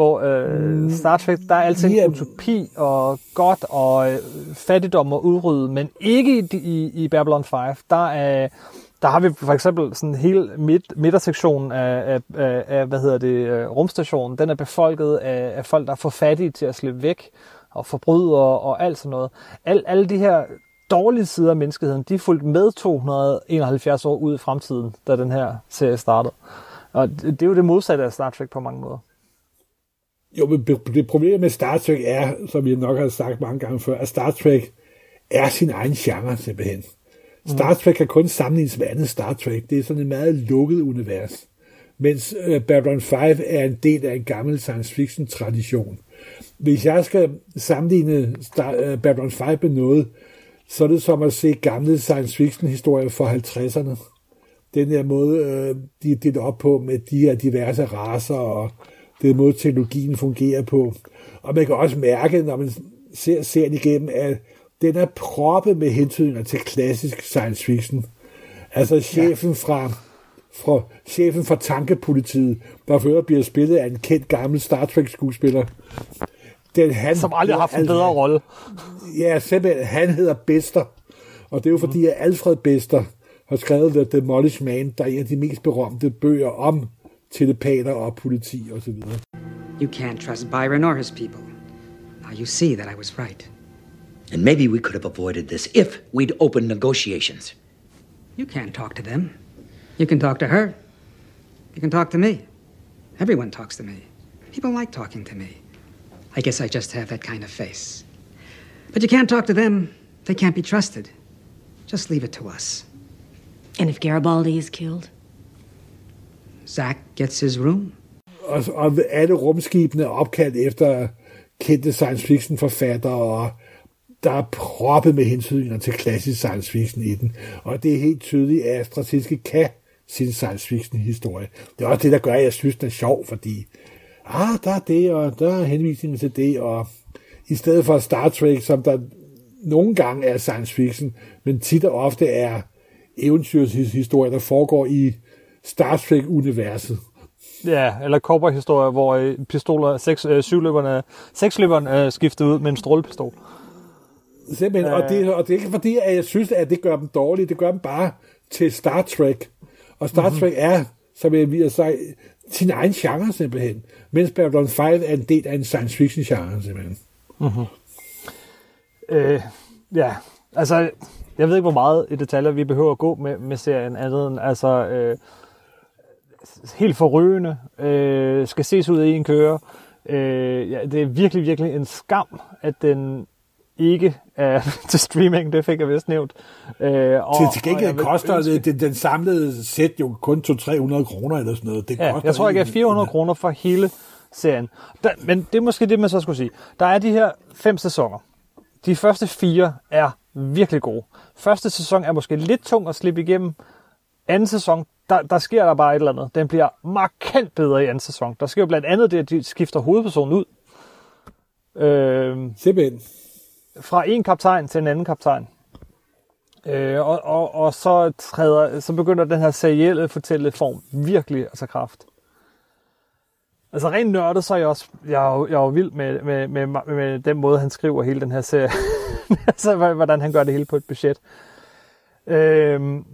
hvor øh, mm. Star Trek, der er altid yeah. utopi og godt og øh, fattigdom og udrydde, men ikke i, i, i Babylon 5. Der er der har vi for eksempel sådan hele midt, midtersektionen af, af, af, af, hvad hedder det, øh, rumstationen. Den er befolket af, af folk, der er for fattige til at slippe væk, og forbrydere og alt sådan noget. Al, alle de her dårlige sider af menneskeheden, de er fulgt med 271 år ud i fremtiden, da den her serie startede. Og det, det er jo det modsatte af Star Trek på mange måder. Jo, men det problem med Star Trek er, som jeg nok har sagt mange gange før, at Star Trek er sin egen genre simpelthen. Star Trek kan kun sammenlignes med andet Star Trek. Det er sådan et meget lukket univers. Mens uh, Babylon 5 er en del af en gammel science fiction tradition. Hvis jeg skal sammenligne Star, uh, Babylon 5 med noget, så er det som at se gamle science fiction historier fra 50'erne. Den der måde, uh, de er delt op på med de her diverse raser og den måde, teknologien fungerer på. Og man kan også mærke, når man ser serien igennem, at den er proppet med hentydninger til klassisk science fiction. Altså chefen fra, fra, chefen fra tankepolitiet, der før bliver spillet af en kendt gammel Star Trek-skuespiller. Den, han, Som aldrig har haft en bedre rolle. Ja, simpelthen, han hedder Bester. Og det er jo fordi, at Alfred Bester har skrevet The Demolished Man, der er en af de mest berømte bøger om telepater og politi og så videre. You can't trust Byron or his people. Now you see that I was right. And maybe we could have avoided this if we'd opened negotiations. You can't talk to them. You can talk to her. You can talk to me. Everyone talks to me. People like talking to me. I guess I just have that kind of face. But you can't talk to them. They can't be trusted. Just leave it to us. And if Garibaldi is killed? Zack gets his room. Og, og alle rumskibene er opkaldt efter kendte science fiction forfattere, og der er proppet med hensynninger til klassisk science fiction i den. Og det er helt tydeligt, at Straczynski kan sin science fiction historie. Det er også det, der gør, at jeg synes, den er sjov, fordi ah, der er det, og der er henvisninger til det, og i stedet for Star Trek, som der nogle gange er science fiction, men tit og ofte er eventyrshistorie, der foregår i Star Trek-universet. Ja, eller cowboy-historier, hvor øh, pistoler, seks, øh, syvløberne, seksløberen er øh, skiftet ud med en strålepistol. Simpelthen, og, det, og det er ikke fordi, at jeg synes, at det gør dem dårlige, det gør dem bare til Star Trek. Og Star mm-hmm. Trek er, som jeg vil sige, sin egen genre simpelthen. Mens Babylon 5 er en del af en science fiction genre simpelthen. Mm-hmm. Øh, ja, altså, jeg ved ikke, hvor meget i detaljer vi behøver at gå med, med serien, andet end, altså, øh, helt forrygende, øh, skal ses ud af en køre. Øh, ja, det er virkelig, virkelig en skam, at den ikke er <laughs> til streaming, det fik jeg vist nævnt. Øh, og, til, til gengæld koster ønske... det, den, samlede sæt jo kun 200-300 kroner eller sådan noget. Det ja, koster jeg tror, jeg gav 400 kroner for hele serien. Der, men det er måske det, man så skulle sige. Der er de her fem sæsoner. De første fire er virkelig gode. Første sæson er måske lidt tung at slippe igennem. Anden sæson, der, der sker der bare et eller andet. Den bliver markant bedre i anden sæson. Der sker jo blandt andet det, at de skifter hovedpersonen ud. Øh, Simpelthen. Fra en kaptajn til en anden kaptajn. Øh, og, og, og så, træder, så begynder den her serielle fortælleform virkelig at tage kraft. Altså rent nørdet, så er jeg også jeg er jo, jeg er jo vild med, med, med, med den måde, han skriver hele den her serie. <laughs> altså, hvordan han gør det hele på et budget. Øhm,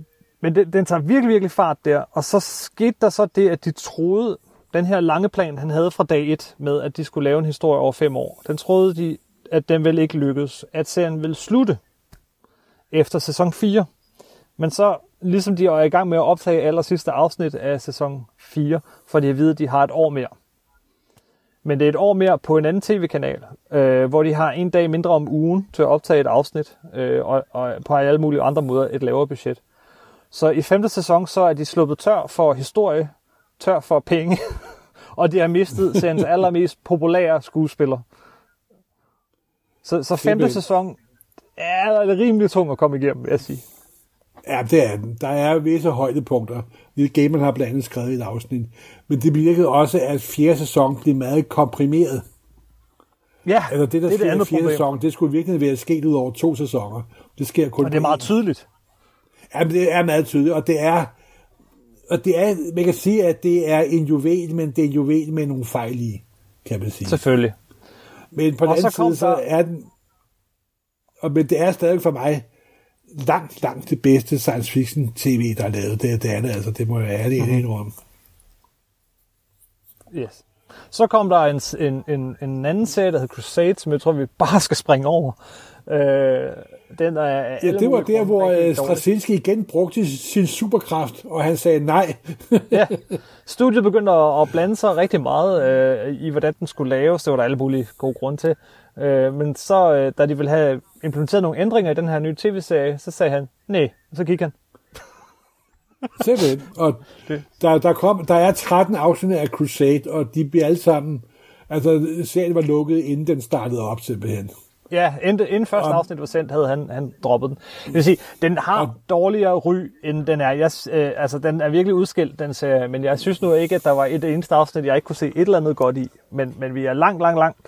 men det, den tager virkelig, virkelig fart der. Og så skete der så det, at de troede, den her lange plan, han havde fra dag 1 med, at de skulle lave en historie over fem år, den troede de, at den ville ikke lykkes. At serien ville slutte efter sæson 4. Men så, ligesom de er i gang med at optage aller sidste afsnit af sæson 4, for de ved, at de har et år mere. Men det er et år mere på en anden tv-kanal, øh, hvor de har en dag mindre om ugen til at optage et afsnit, øh, og, og på alle mulige andre måder et lavere budget. Så i femte sæson, så er de sluppet tør for historie, tør for penge, <laughs> og de har mistet <laughs> seriens allermest populære skuespiller. Så, så femte sæson er rimelig tung at komme igennem, vil jeg sige. Ja, det er den. Der er visse højdepunkter. Neil Gaiman har blandt andet skrevet et afsnit. Men det virkede også, at fjerde sæson blev meget komprimeret. Ja, altså det, der det er det andet fjerde problem. sæson, det skulle virkelig være sket ud over to sæsoner. Det sker kun Og det er meget tydeligt. Ja, men det er meget tydeligt, og det er, og det er, man kan sige, at det er en juvel, men det er en juvel med nogle fejl i, kan man sige. Selvfølgelig. Men på den anden side, så er den, og, men det er stadig for mig, langt, langt det bedste science fiction tv, der er lavet. Det, det er det, altså. Det må jeg ærligt mm-hmm. indrømme. Yes. Så kom der en, en, en, en anden serie, der hedder Crusade, som jeg tror, vi bare skal springe over. Øh, den er ja, det var der, hvor Straczynski igen brugte sin superkraft, og han sagde nej. ja, <laughs> studiet begyndte at blande sig rigtig meget øh, i, hvordan den skulle laves. Det var der alle mulige gode grunde til. Øh, men så, øh, da de ville have implementeret nogle ændringer i den her nye tv-serie, så sagde han, nej, og så gik han. <laughs> Simpelthen. Og der, der, kom, der er 13 afsnit af Crusade, og de bliver alle sammen... Altså, serien var lukket, inden den startede op, simpelthen. Ja, inden, inden første og, afsnit var sendt, havde han, han droppet den. Det vil sige, den har og, dårligere ry, end den er. Jeg, øh, altså, den er virkelig udskilt, den serie, men jeg synes nu ikke, at der var et eneste afsnit, jeg ikke kunne se et eller andet godt i. Men, men vi er langt, langt, langt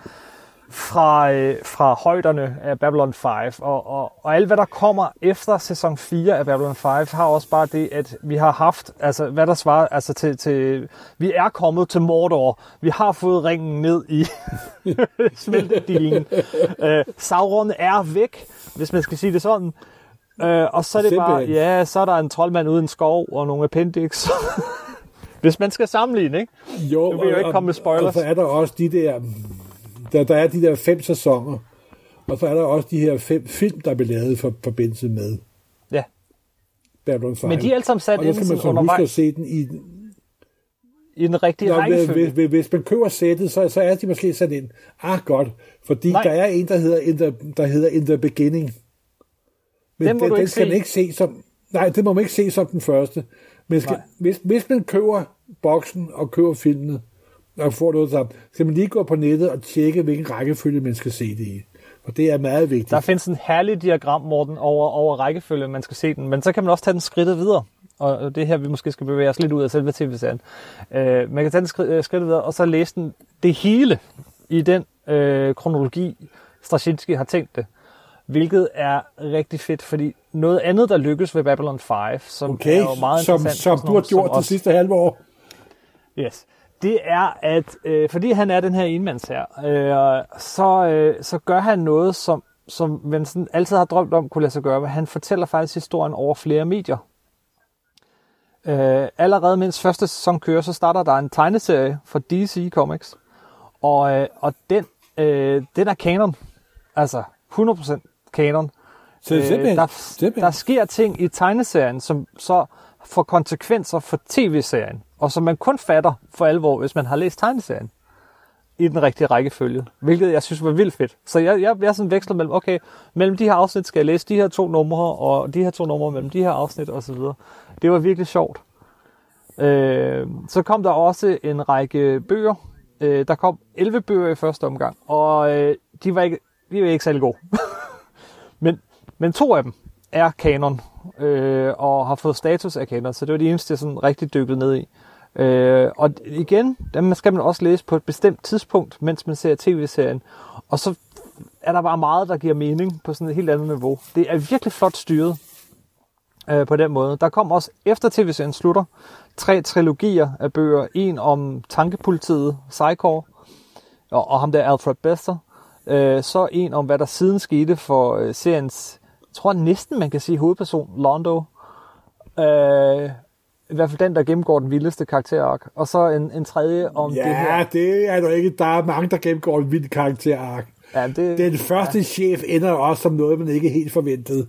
fra, øh, fra højderne af Babylon 5, og, og, og alt hvad der kommer efter sæson 4 af Babylon 5, har også bare det, at vi har haft, altså hvad der svarer, altså til, til vi er kommet til Mordor, vi har fået ringen ned i <laughs> smeltedilen, <laughs> øh, Sauron er væk, hvis man skal sige det sådan, øh, og så er det bare, ja, så er der en troldmand uden skov og nogle appendix, <laughs> hvis man skal sammenligne, ikke? Jo, nu vil jeg ikke komme med spoilers. Og så er der også de der der, der er de der fem sæsoner, og så er der også de her fem film, der er blevet lavet for forbindelse med ja. Babylon 5. Men de er alle sammen sat ind sådan man så huske at se den i, i den rigtige Nå, rækkefølge. Hvis, hvis man køber sættet, så, så er de måske sat ind. Ah, godt. Fordi Nej. der er en, der hedder In the, der hedder In the Beginning. Men den, den, den skal se. man ikke se som... Nej, det må man ikke se som den første. Men skal, hvis, hvis man køber boksen og køber filmene, og får noget sammen, skal man lige gå på nettet og tjekke, hvilken rækkefølge man skal se det i. Og det er meget vigtigt. Der findes en herlig diagram, Morten, over, over rækkefølge, man skal se den. Men så kan man også tage den skridtet videre. Og det her, vi måske skal bevæge os lidt ud af selve tv-serien. Uh, man kan tage den skridtet øh, skridt videre, og så læse den, det hele i den uh, kronologi, Straczynski har tænkt det. Hvilket er rigtig fedt, fordi noget andet, der lykkes ved Babylon 5, som okay, er jo meget som, interessant. Som du har gjort det sidste halve år. Yes det er, at øh, fordi han er den her enmands her, øh, så, øh, så gør han noget, som, som man sådan altid har drømt om kunne lade sig gøre. Han fortæller faktisk historien over flere medier. Øh, allerede mens første sæson kører, så starter der en tegneserie fra DC Comics. Og, øh, og den, øh, den er kanon. Altså 100% kanon. Så det er simpelthen- der, der sker ting i tegneserien, som så får konsekvenser for tv-serien, og som man kun fatter for alvor, hvis man har læst tegneserien i den rigtige rækkefølge, hvilket jeg synes var vildt fedt. Så jeg, jeg, jeg sådan veksler mellem, okay, mellem de her afsnit skal jeg læse de her to numre, og de her to numre mellem de her afsnit osv. Det var virkelig sjovt. Øh, så kom der også en række bøger. Øh, der kom 11 bøger i første omgang, og øh, de var ikke, de var ikke særlig gode. <laughs> men, men to af dem er kanon, øh, og har fået status af kender, så det var det eneste, jeg sådan rigtig dykkede ned i. Øh, og igen, dem skal man også læse på et bestemt tidspunkt, mens man ser tv-serien. Og så er der bare meget, der giver mening på sådan et helt andet niveau. Det er virkelig flot styret øh, på den måde. Der kom også, efter tv-serien slutter, tre trilogier af bøger. En om tankepolitiet, Psychor, og, og ham der Alfred Bester. Øh, så en om, hvad der siden skete for øh, seriens, tror næsten man kan sige hovedperson, Londo. Øh, I hvert fald den, der gennemgår den vildeste karakterark. Og så en, en tredje om det her. Ja, det er der ikke. Der er mange, der gennemgår en vild karakterark. Ja, det, Den første ja. chef ender også som noget, man ikke helt forventede. <laughs>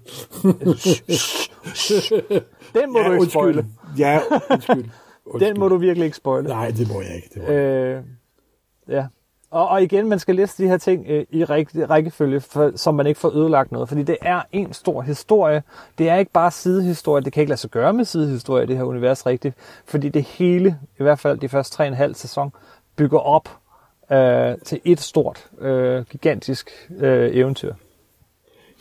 Den må ja, du ikke undskyld. spoile. Ja, undskyld. <laughs> Den må du virkelig ikke spoile. Nej, det må jeg ikke. Det må jeg. Øh, ja. Og, og igen, man skal læse de her ting øh, i række, rækkefølge, for, så man ikke får ødelagt noget. Fordi det er en stor historie. Det er ikke bare sidehistorie. Det kan ikke lade sig gøre med sidehistorie i det her univers rigtigt. Fordi det hele, i hvert fald de første tre og en halv sæson, bygger op øh, til et stort, øh, gigantisk øh, eventyr.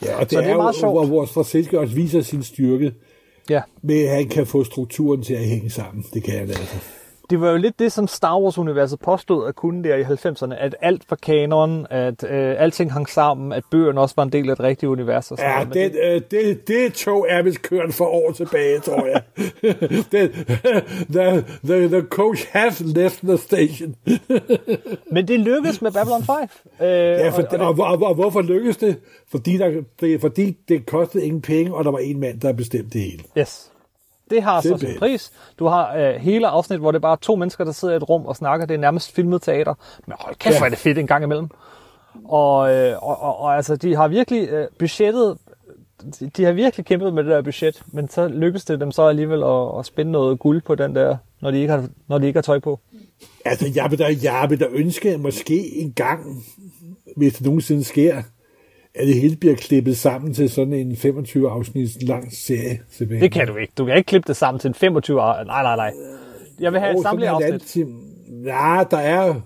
Ja, og det, Så er, det er meget jo, sjovt. hvor, hvor Straczynski også viser sin styrke. Ja. Med at han kan få strukturen til at hænge sammen. Det kan han altså. Det var jo lidt det, som Star Wars-universet påstod at kunne der i 90'erne, at alt var kanon, at øh, alting hang sammen, at bøgerne også var en del af et rigtigt univers. Og sådan Ja, noget. Det, øh, det, det tog er vist kørt for år tilbage, tror jeg. <laughs> den, the, the, the coach has left the station. <laughs> Men det lykkedes med Babylon 5. Øh, ja, for, og, og, og, og, og hvorfor lykkedes det? Fordi, der, det? fordi det kostede ingen penge, og der var en mand, der bestemte det hele. Yes. Det har så sin pris. Du har øh, hele afsnit, hvor det er bare to mennesker, der sidder i et rum og snakker. Det er nærmest filmet teater. Men hold kæft, hvor er det fedt en gang imellem. Og, øh, og, og, og altså, de har virkelig øh, budgettet, de, de har virkelig kæmpet med det der budget, men så lykkes det dem så alligevel at, at spænde noget guld på den der, når de ikke har, når de ikke har tøj på. Altså, jeg vil da, jeg vil da ønske, at måske en gang, hvis det nogensinde sker, at det hele bliver klippet sammen til sådan en 25 afsnits lang serie. Simpelthen. Det kan du ikke. Du kan ikke klippe det sammen til en 25 år. Nej, nej, nej. Jeg vil have et samlet afsnit. Ja, der er,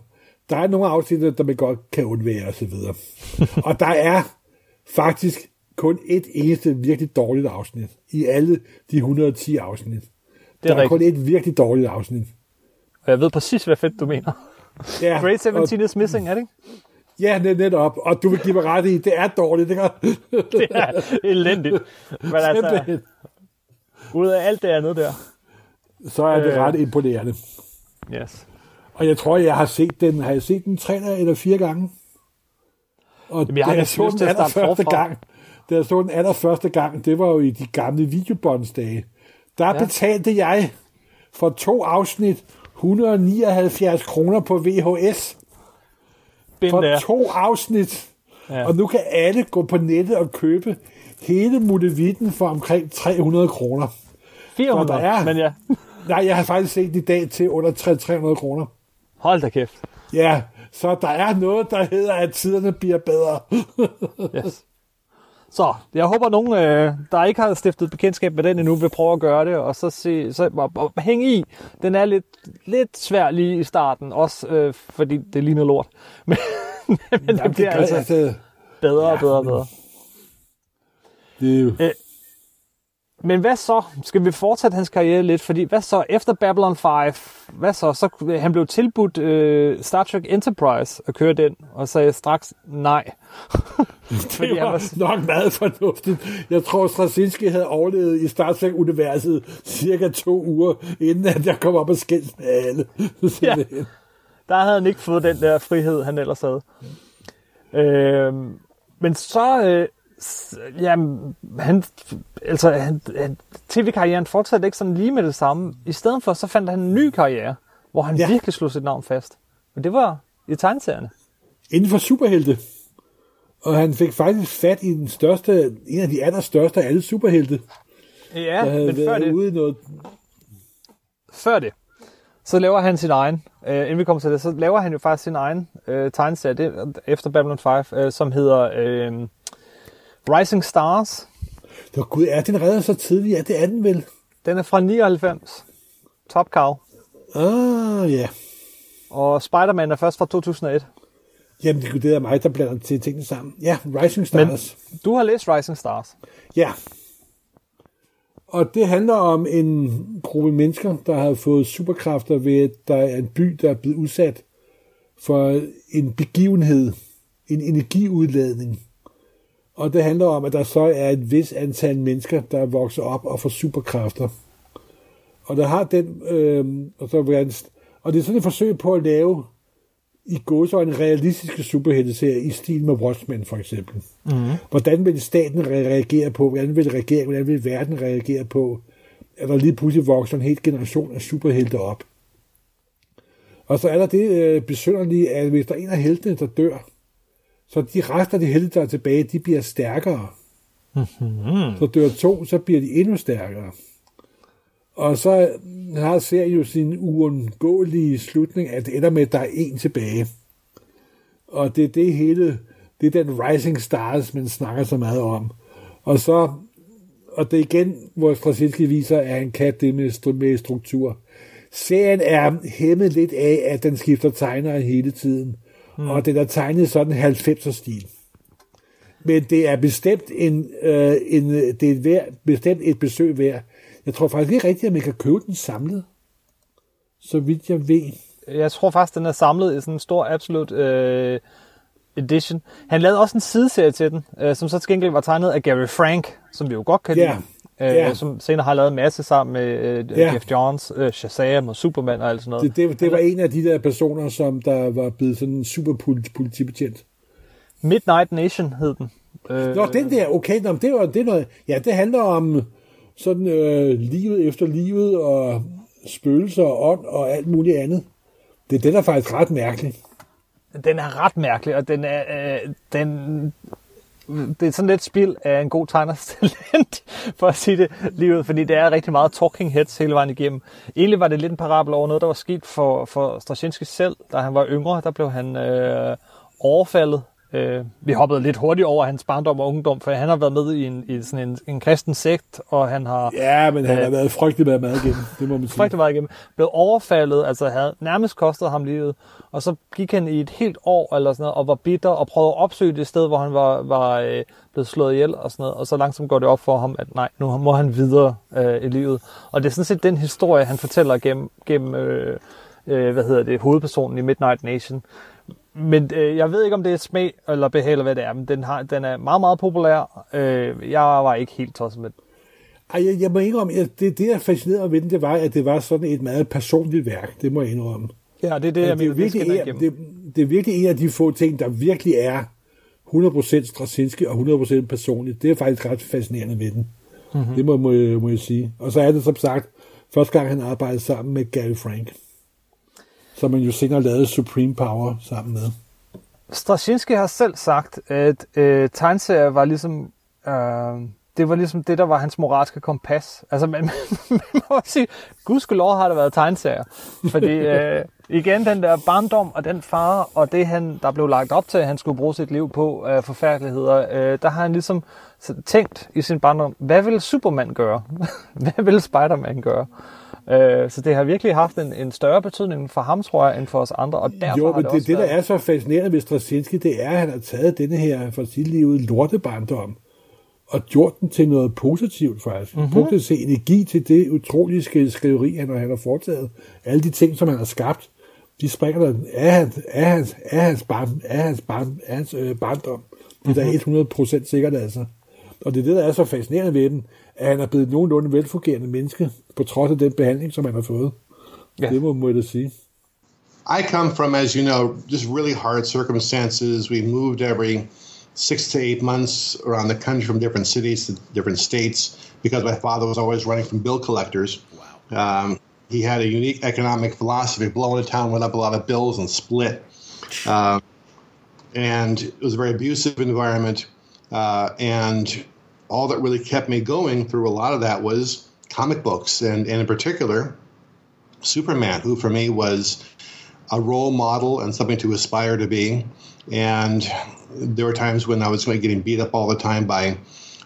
der er nogle afsnit, der man godt kan undvære og så videre. <laughs> og der er faktisk kun et eneste virkelig dårligt afsnit i alle de 110 afsnit. Det er der er kun rigtigt. et virkelig dårligt afsnit. Og jeg ved præcis, hvad fedt du mener. Ja, <laughs> Grade 17 is missing, er det ikke? Ja, net, netop. Og du vil give mig ret i, det er dårligt. Det, <laughs> det er elendigt. Men altså, ud af alt det andet der. Så er det Øh. ret imponerende. Yes. Og jeg tror, jeg har set den, har jeg set den tre eller fire gange? Og Jamen, jeg har da jeg så den allerførste gang, da jeg så den allerførste gang, det var jo i de gamle videobåndsdage. Der ja. betalte jeg for to afsnit 179 kroner på VHS. Been for to afsnit. Ja. Og nu kan alle gå på nettet og købe hele Mulevitten for omkring 300 kroner. 400, Så der er- men ja. <laughs> Nej, jeg har faktisk set i dag til under 300 kroner. Hold da kæft. Ja, så der er noget, der hedder, at tiderne bliver bedre. <laughs> Yes. Så, jeg håber, nogen, øh, der ikke har stiftet bekendtskab med den endnu, vil prøve at gøre det, og så, se, så og, og hænge i. Den er lidt, lidt svær lige i starten, også øh, fordi det ligner lort. <laughs> Men, men det Jamen, bliver gør- altså, altså, bedre og bedre og bedre. det er jo... Øh, Men hvad så? Skal vi fortsætte hans karriere lidt? Fordi hvad så efter Babylon 5? Hvad så? så han blev tilbudt øh, Star Trek Enterprise at køre den, og sagde straks nej. <laughs> Det var nok meget fornuftigt. Jeg tror, Straczynski havde overlevet i Star Trek-universet cirka to uger, inden at jeg kom op og skændes med alle. <laughs> Ja. Der havde han ikke fået den der frihed, han ellers havde. Øh, men så, øh, Jamen, han, altså, han, han, tv-karrieren fortsatte ikke sådan lige med det samme. I stedet for, så fandt han en ny karriere, hvor han ja. virkelig slog sit navn fast. Og det var i tegneserierne. Inden for superhelte. Og han fik faktisk fat i den største, en af de allerstørste af alle superhelte. Ja, men før det, ude noget... før det, så laver han sin egen, øh, inden vi kommer til det, så laver han jo faktisk sin egen øh, tegneserie, det, efter Babylon 5, øh, som hedder øh, Rising Stars. Var gud, er den reddet så tidligt? Ja, det er den vel. Den er fra 99. Top Cow. Ah, ja. Og Spider-Man er først fra 2001. Jamen, det, det er mig, der blander til tingene sammen. Ja, Rising Stars. Men du har læst Rising Stars. Ja. Og det handler om en gruppe mennesker, der har fået superkræfter ved, at der er en by, der er blevet udsat for en begivenhed, en energiudladning. Og det handler om, at der så er et vis antal mennesker, der vokser op og får superkræfter. Og der har den, øh, og, så, og det er sådan et forsøg på at lave i så en realistisk superhelteserie i stil med Watchmen for eksempel. Mhm. Hvordan vil staten re- reagere på, hvordan vil regeringen, hvordan vil verden reagere på, at der lige pludselig vokser en hel generation af superhelte op. Og så er der det øh, besynderlige, at hvis der er en af heltene, der dør, så de rester de helte, der er tilbage, de bliver stærkere. Mm-hmm. Så dør to, så bliver de endnu stærkere. Og så har serien jo sin uundgåelige slutning, at det ender med, at der er en tilbage. Og det er det hele, det er den Rising Stars, man snakker så meget om. Og så, og det er igen, hvor Straczynski viser, at han kan det med, med struktur. Serien er hæmmet lidt af, at den skifter tegnere hele tiden. Mm. Og den er tegnet sådan en 90'er stil. Men det er bestemt en, øh, en det er værd, bestemt et besøg værd. Jeg tror faktisk ikke rigtigt, at man kan købe den samlet. Så vidt jeg ved. Jeg tror faktisk, den er samlet i sådan en stor Absolute øh, Edition. Han lavede også en sideserie til den, øh, som så til gengæld var tegnet af Gary Frank, som vi jo godt kan lide. Ja. Øh, Ja. Som senere har lavet en masse sammen med øh, Ja. Jeff Johns, øh, Shazam og Superman og alt sådan noget. Det, det, det var en af de der personer, som der var blevet sådan en super politi- politibetjent. Midnight Nation hed den. Øh, Nå, den der, okay, nå, det var det er noget, ja, det handler om sådan øh, livet efter livet, og spøgelser og ånd og alt muligt andet. Det, den er faktisk ret mærkelig. Den er ret mærkelig, og den er, øh, den, det er sådan lidt spil af en god tegners <laughs> talent, for at sige det lige ud, fordi det er rigtig meget talking heads hele vejen igennem. Egentlig var det lidt en parabel over noget, der var sket for, for Straczynski selv, da han var yngre. Der blev han øh, overfaldet. Øh, vi hoppede lidt hurtigt over hans barndom og ungdom, for han har været med i en, i sådan en, en kristen sekt, og han har... Ja, men han øh, har været frygtelig meget meget igennem, det må man sige. frygtelig meget igennem, blev overfaldet, altså havde nærmest kostet ham livet, og så gik han i et helt år eller sådan noget, og var bitter, og prøvede at opsøge det sted, hvor han var, var øh, blevet slået ihjel og sådan noget, og så langsomt går det op for ham, at nej, nu må han videre øh, i livet. Og det er sådan set den historie, han fortæller gennem, gennem øh, øh, hvad hedder det, hovedpersonen i Midnight Nation. Men øh, jeg ved ikke, om det er smag eller behag, eller hvad det er, men den, har, den er meget, meget populær. Øh, jeg var ikke helt tosset med den. Ej, jeg, jeg må indrømme, at det, det, der fascinerede ved den, det var, at det var sådan et meget personligt værk. Det må jeg indrømme. Ja, det er det, jeg er mener, det virkelig det, det er virkelig en af de få ting, der virkelig er 100% Straczynski og 100% personligt. Det er faktisk ret fascinerende ved den. Mhm. Mm-hmm. Det må, må, jeg, må jeg sige. Og så er det som sagt første gang, han arbejdede sammen med Gary Frank. Som man jo senere lavede Supreme Power sammen med. Straczynski har selv sagt, at øh, tegneserier var ligesom, øh, det var ligesom det, der var hans moralske kompas. Altså, man, <laughs> man må sige, gudskelov har det været tegneserier. Fordi <laughs> øh, igen, den der barndom og den far, og det, han, der blev lagt op til, at han skulle bruge sit liv på af forfærdeligheder, øh, der har han ligesom tænkt i sin barndom, hvad vil Superman gøre? <laughs> hvad vil Spider-Man gøre? Øh, så det har virkelig haft en, en større betydning for ham, tror jeg, end for os andre. Og derfor jo, men det, det, det, der er så fascinerende ved Straczynski, det er, at han har taget denne her for sit liv lortebarndom og gjort den til noget positivt faktisk. Mhm. Mm-hmm. Brugt til energi til det utrolige sk- skriveri, han, han har foretaget. Alle de ting, som han har skabt, de springer der af hans, af hans, af hans, barn, af hans, barn, af hans øh, barndom. Det er Mhm. da 100% sikkert altså. Og det er det, der er så fascinerende ved den, at han er blevet nogenlunde velfungerende menneske, på trods af den behandling, som han har fået. Ja. Det må, må jeg da sige. I come from, as you know, just really hard circumstances. We moved every six to eight months around the country from different cities to different states because my father was always running from bill collectors. Wow. Um, he had a unique economic philosophy. Blowing a town went up a lot of bills and split. Uh, and it was a very abusive environment. Uh, and all that really kept me going through a lot of that was comic books, and, and in particular, Superman, who for me was a role model and something to aspire to be. And there were times when I was getting beat up all the time by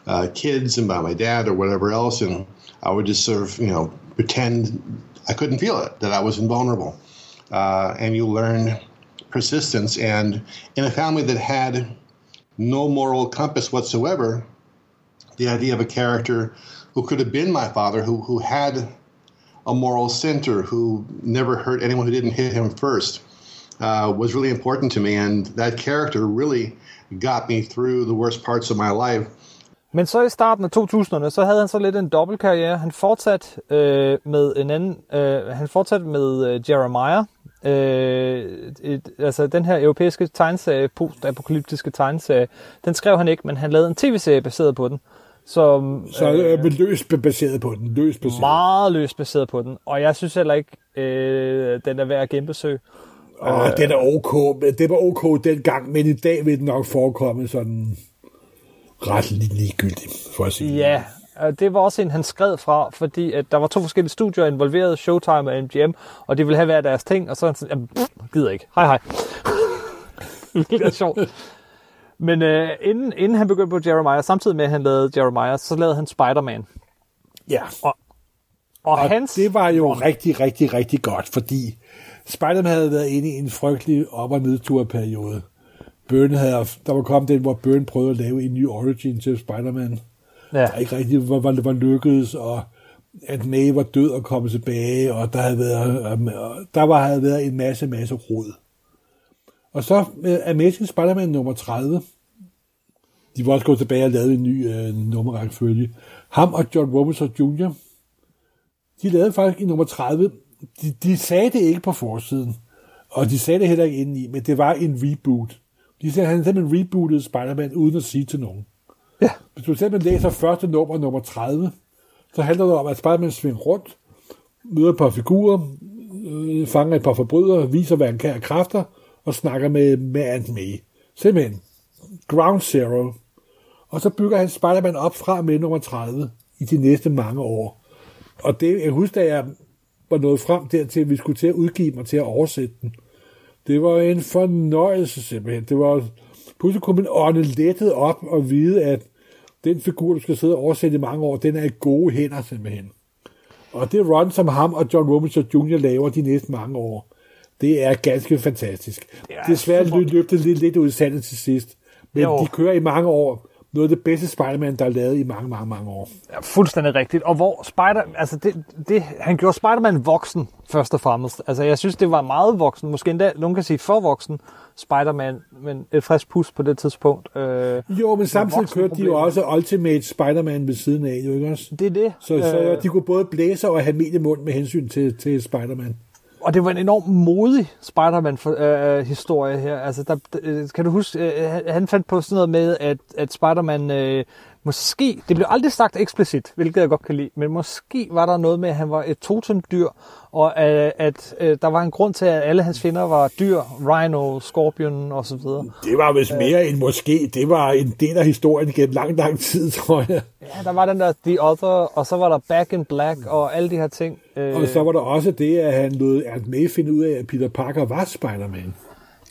uh, kids and by my dad or whatever else, and I would just sort of, you know, pretend I couldn't feel it, that I was invulnerable. Uh, and you learn persistence. And in a family that had no moral compass whatsoever, the idea of a character who could have been my father, who, who had a moral center, who never hurt anyone who didn't hit him first, uh, was really important to me. And that character really got me through the worst parts of my life. Men så i starten af 2000'erne, så havde han så lidt en dobbeltkarriere. Han fortsat øh, med en anden, øh, han fortsat med øh, Jeremiah, øh, et, altså den her europæiske tegneserie, post-apokalyptiske tegneserie, den skrev han ikke, men han lavede en tv-serie baseret på den. Som, så øh, øh, løst baseret på den. Løst baseret. Meget løst baseret på den. Og jeg synes heller ikke, øh, den er værd at genbesøge. Og øh, den er ok. Det var ok dengang, men i dag vil den nok forekomme sådan ret ligegyldig, for at sige Ja, det var også en, han skred fra, fordi at der var to forskellige studier involveret, Showtime og MGM, og de ville have hver deres ting, og så sådan, jamen, pff, gider ikke. Hej hej. <laughs> det er sjovt. Men øh, inden, inden han begyndte på Jeremiah, samtidig med at han lavede Jeremiah, så lavede han Spider-Man. Ja. Og, og, og hans... det var jo rigtig, rigtig, rigtig godt, fordi Spider-Man havde været inde i en frygtelig op- og nedturperiode. Byrne havde, der var kommet den, hvor Byrne prøvede at lave en ny origin til Spider-Man. Ja. Der ikke rigtig var, var, var lykkedes, og at May var død og kommet tilbage, og der havde været, um, der var, havde været en masse, masse rod. Og så med Amazing Spider-Man nummer 30, de var også gået tilbage og lavet en ny øh, nummerrækkefølge. Ham og John Robinson Jr., de lavede faktisk i nummer 30, de, de sagde det ikke på forsiden, og de sagde det heller ikke indeni, men det var en reboot. De sagde, at han simpelthen rebootede Spider-Man uden at sige til nogen. Ja. Hvis du simpelthen læser første nummer, nummer 30, så handler det om, at Spider-Man svinger rundt, møder et par figurer, øh, fanger et par forbrydere, viser, hvad han kan af kræfter, og snakker med, med Aunt May. Simpelthen. Ground Zero. Og så bygger han Spider-Man op fra med nummer 30 i de næste mange år. Og det, jeg husker, da jeg var nået frem dertil, at vi skulle til at udgive mig til at oversætte den. Det var en fornøjelse simpelthen. Det var, pludselig kunne man ånde lettet op og vide, at den figur, du skal sidde og oversætte i mange år, den er i gode hænder simpelthen. Og det run, som ham og John Robinson Jr. laver de næste mange år, det er ganske fantastisk. Det er Desværre løb det lidt, lidt ud i sandet til sidst. Men jo. de kører i mange år. Noget af det bedste Spider-Man, der er lavet i mange, mange, mange år. Ja, fuldstændig rigtigt. Og hvor Spider, altså det, det, han gjorde Spider-Man voksen, først og fremmest. Altså jeg synes, det var meget voksen. Måske endda, nogen kan sige for voksen. Spider-Man, men et frisk pus på det tidspunkt. Øh, jo, men samtidig kørte de jo også Ultimate Spider-Man ved siden af, jo ikke også? Det er det. Så, så øh, de kunne både blæse og have mund med hensyn til, til Spider-Man og det var en enorm modig Spider-Man-historie øh, her. Altså, der, kan du huske, øh, han fandt på sådan noget med, at, at Spider-Man øh, måske, det blev aldrig sagt eksplicit, hvilket jeg godt kan lide, men måske var der noget med, at han var et totemdyr, og øh, at øh, der var en grund til, at alle hans fjender var dyr, Rhino, Scorpion og så videre. Det var vist mere end måske, det var en del af historien gennem lang, lang tid, <laughs> tror jeg. Ja, der var den der The Other, og så var der Back in Black, og alle de her ting. Øh... Og så var der også det, at han lod Aunt May finde ud af, at Peter Parker var Spider-Man.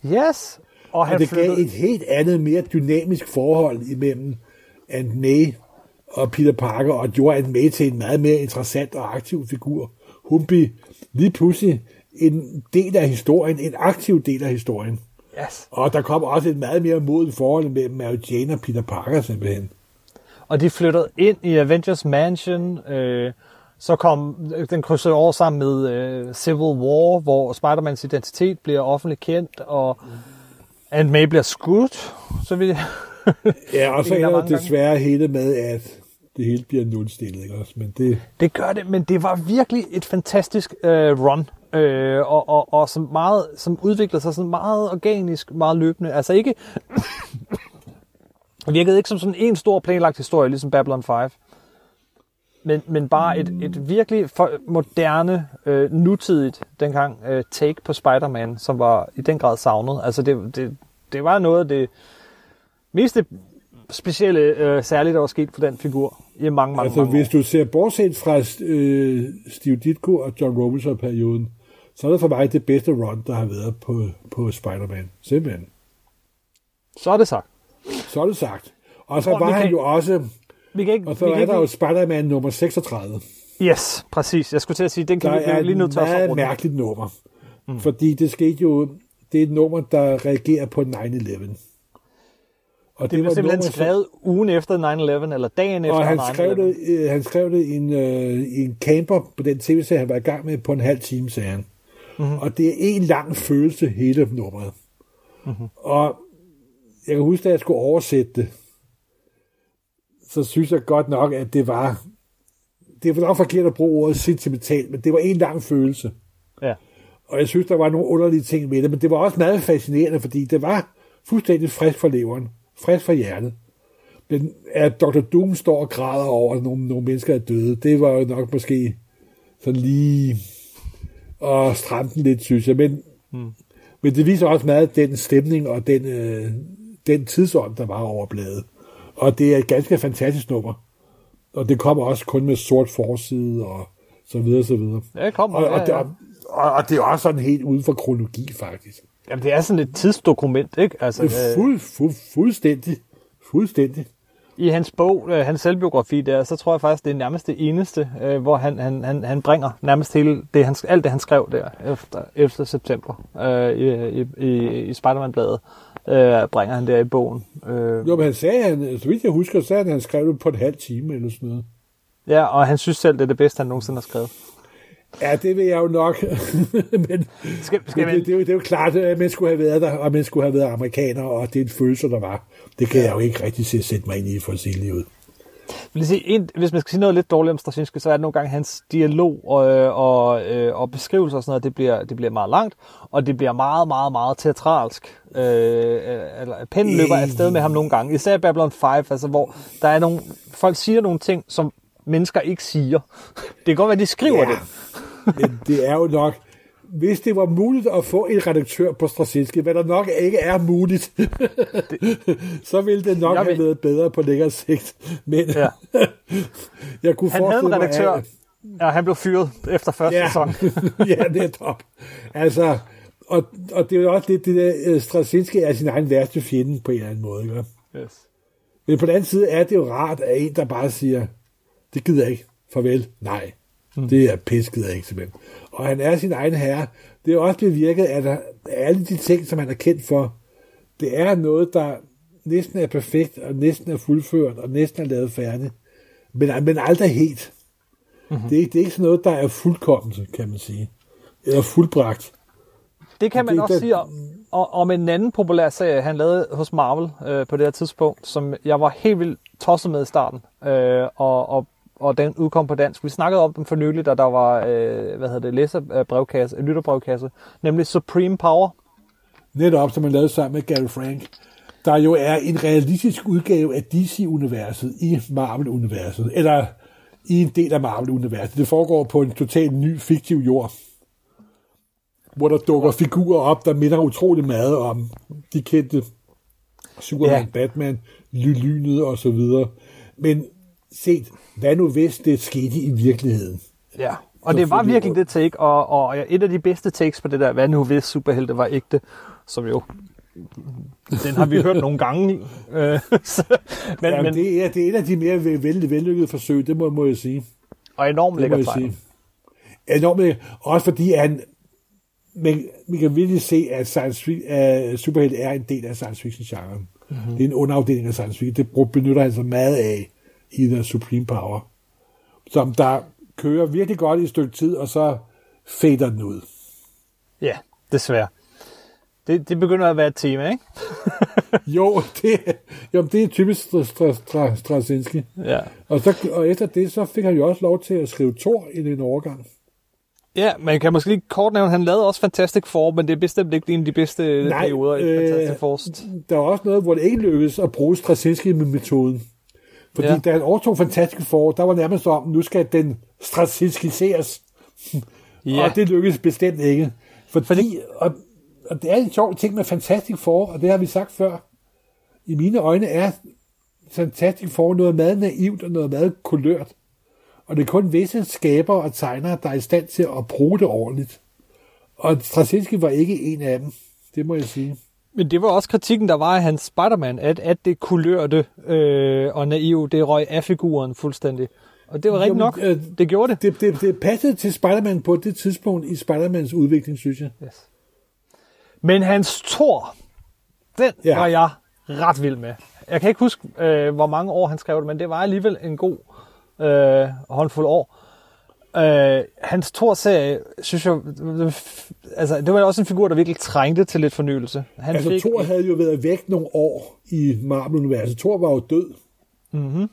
Yes. Og, og det flyttede... gav et helt andet, mere dynamisk forhold imellem Aunt May og Peter Parker, og gjorde Aunt May til en meget mere interessant og aktiv figur. Hun blev lige pludselig en del af historien, en aktiv del af historien. Yes. Og der kom også et meget mere modigt forhold mellem Mary Jane og Peter Parker simpelthen. Og de flyttede ind i Avengers Mansion. Øh, så kom den krydsede over sammen med øh, Civil War, hvor Spider-Mans identitet bliver offentligt kendt, og. Aunt May bliver skudt, så vi <laughs> ja, og så ender det desværre hele med, at det hele bliver nulstillet, ikke også? Men det... det gør det, men det var virkelig et fantastisk øh, run, øh, og, og, og som, meget, som udviklede sig sådan meget organisk, meget løbende. Altså ikke, <coughs> virkede ikke som sådan en stor planlagt historie, ligesom Babylon 5. Men, men bare et, et virkelig for, moderne, øh, nutidigt, dengang, øh, take på Spider-Man, som var i den grad savnet. Altså det, det, det var noget det mest specielle, øh, særligt, der var sket for den figur i mange, mange, altså, mange hvis du ser bortset fra øh, Steve Ditko og John Robinson-perioden, så er det for mig det bedste run, der har været på, på Spider-Man. Simpelthen. Så er det sagt. Så er det sagt. Og så Tror, var han kan- jo også... Vi kan ikke, og så vi er kan ikke, der jo Spider-Man nummer 36. Yes, præcis. Jeg skulle til at sige, den kan Der vi er lige et nødt til at meget rundt. mærkeligt nummer. Mm. Fordi det skete jo... Det er et nummer, der reagerer på 9-11. Og Det blev simpelthen nummer, skrevet ugen efter 9-11, eller dagen efter og han 9-11. skrev, det, øh, han skrev det i en, øh, i en camper på den tv-serie, han var i gang med på en halv time, sagde han. Mhm. Mm-hmm. Og det er en lang følelse, hele nummeret. Mhm. Og jeg kan huske, da jeg skulle oversætte det, så synes jeg godt nok, at det var... Det var nok forkert at bruge ordet sentimental, men det var en lang følelse. Ja. Og jeg synes, der var nogle underlige ting med det, men det var også meget fascinerende, fordi det var fuldstændig frisk for leveren, frisk for hjertet. Men at Dr. Doom står og græder over, at nogle, nogle mennesker er døde, det var jo nok måske sådan lige og stramme den lidt, synes jeg. Men, Mm. men det viser også meget den stemning og den, øh, den tidsånd, der var over bladet. Og det er et ganske fantastisk nummer. Og det kommer også kun med sort forside og så videre, så videre. Ja, det kommer, Og, og, ja, det, ja. og, og, og det er også sådan helt uden for kronologi, faktisk. Jamen, det er sådan et tidsdokument, ikke? Altså, Det øh, fuld, fuld, fuldstændig. Fuldstændig. I hans bog, øh, hans selvbiografi der, så tror jeg faktisk, det er nærmest det eneste, øh, hvor han, han, han, han bringer nærmest hele det, han, alt det, han skrev der efter 11. september øh, i, i, i, Spider-Man-bladet, øh, bringer han der i bogen. Øh, Jo, men han sagde, han, så vidt jeg husker, så sagde han, han skrev det på en halv time eller sådan noget. ja, og han synes selv, det er det bedste, han nogensinde har skrevet. Ja, det vil jeg jo nok. <laughs> men skal, skal men det, det, er jo, det er jo klart, at man skulle have været der, og man skulle have været amerikaner, og det er en følelse, der var. Det kan jeg jo ikke rigtig se- sætte mig ind i for at sige lige ud. vil jeg sige, en, hvis man skal sige noget lidt dårligt om Straczynski, så er det nogle gange hans dialog og, øh, og, øh, og beskrivelser og sådan noget, det bliver, det bliver meget langt, og det bliver meget, meget, meget teatralsk. Øh, øh, eller, pennen løber afsted med ham nogle gange, især Babylon 5, altså, hvor der er nogle, folk siger nogle ting, som mennesker ikke siger. <laughs> Det kan godt være, de skriver Ja. det. Men det er jo nok, hvis det var muligt at få en redaktør på Straczynski, hvad der nok ikke er muligt, <laughs> så ville det nok have vil- været bedre på længere sigt. Men Ja. <laughs> jeg kunne Han havde en forestille mig, redaktør, at- ja, han blev fyret efter første ja. sæson. <laughs> ja, det er top. Altså, og, og det er jo også lidt det der, øh, Straczynski er sin egen værste fjende på en eller anden måde. Ikke? Yes. Men på den anden side er det jo rart, at en, der bare siger, det gider jeg ikke, farvel, nej. Mm. Det er pis, gider jeg ikke simpelthen. Og han er sin egen herre. Det er også bevirket, at der, alle de ting, som han er kendt for, det er noget, der næsten er perfekt, og næsten er fuldført, og næsten er lavet færdigt. Men, men aldrig helt. Mm-hmm. Det, er, det er ikke sådan noget, der er fuldkommet, kan man sige. Eller fuldbragt. Det kan man Det- også det- sige om, om en anden populær serie, han lavede hos Marvel øh, på det her tidspunkt, som jeg var helt vildt tosset med i starten, øh, og, og, og den udkom på dansk. Vi snakkede om den for nylig, da der var, øh, hvad hedder det, læserbrevkasse, lytterbrevkasse, nemlig Supreme Power. Netop, som man lavede sammen med Gary Frank. Der jo er en realistisk udgave af DC-universet i Marvel-universet. Eller i en del af Marvel-universet. Det foregår på en totalt ny, fiktiv jord. Hvor der dukker figurer op, der minder utrolig meget om de kendte Superman, Ja. Batman, Ly- Lynet og så videre. Men set, hvad nu hvis det skete i virkeligheden? Ja, og det var virkelig det take, og, og et af de bedste takes på det der, hvad nu hvis superhelte var ægte, som jo, den har vi hørt nogle gange. Øh, <laughs> så- men, Jamen, men, det, er, det er et af de mere vel, vellykkede forsøg, det må, må jeg sige. og enormt lækker jeg tegn. sige. Enormt lækker. Også fordi han, men vi kan virkelig se, at science, fi- at superhelt er en del af science fiction-genren. Mhm. Mm-hmm. Det er en underafdeling af science fiction. Det benytter han sig meget af i The Supreme Power. Som der kører virkelig godt i et stykke tid, og så fader den ud. Ja, desværre. Det, det begynder at være et tema, ikke? <laughs> jo, det, jo, det er typisk Stra- Stra- Stra- Straczynski. Ja. Og, så, og efter det, så fik han jo også lov til at skrive Thor i en overgang. Ja, man kan måske lige kort nævne, han lavede også Fantastic Four, men det er bestemt ikke en af de bedste Nej, perioder i øh, Fantastic Four. Der er også noget, hvor det ikke lykkedes at bruge Straczynski-metoden. Fordi Ja. da han overtog Fantastic Four, der var nærmest om, nu skal den Straczynskiseres. Ja. Og det lykkedes bestemt ikke. Fordi, fordi... Og, og det er en sjov ting med Fantastic Four, og det har vi sagt før. I mine øjne er Fantastic Four noget meget naivt og noget meget kulørt. Og det er kun visse skabere og tegnere, der er i stand til at bruge det ordentligt. Og Straczynski var ikke en af dem. Det må jeg sige. Men det var også kritikken, der var af hans Spider-Man, at, at det kulørte øh, og naiv, det røg af figuren fuldstændig. Og det var rigtigt nok. øh, det gjorde det. Det, det, det passede til Spider-Man på det tidspunkt i Spider-Mans udvikling, synes jeg. Yes. Men hans Thor, den. Ja. var jeg ret vild med. Jeg kan ikke huske, øh, hvor mange år han skrev det, men det var alligevel en god øh, håndfuld år. Øh, hans Thor-serie, synes jeg, altså, det var også en figur, der virkelig trængte til lidt fornyelse. Han altså, fik, Thor havde jo været væk nogle år i Marvel-universet. Thor var jo død. Mm-hmm.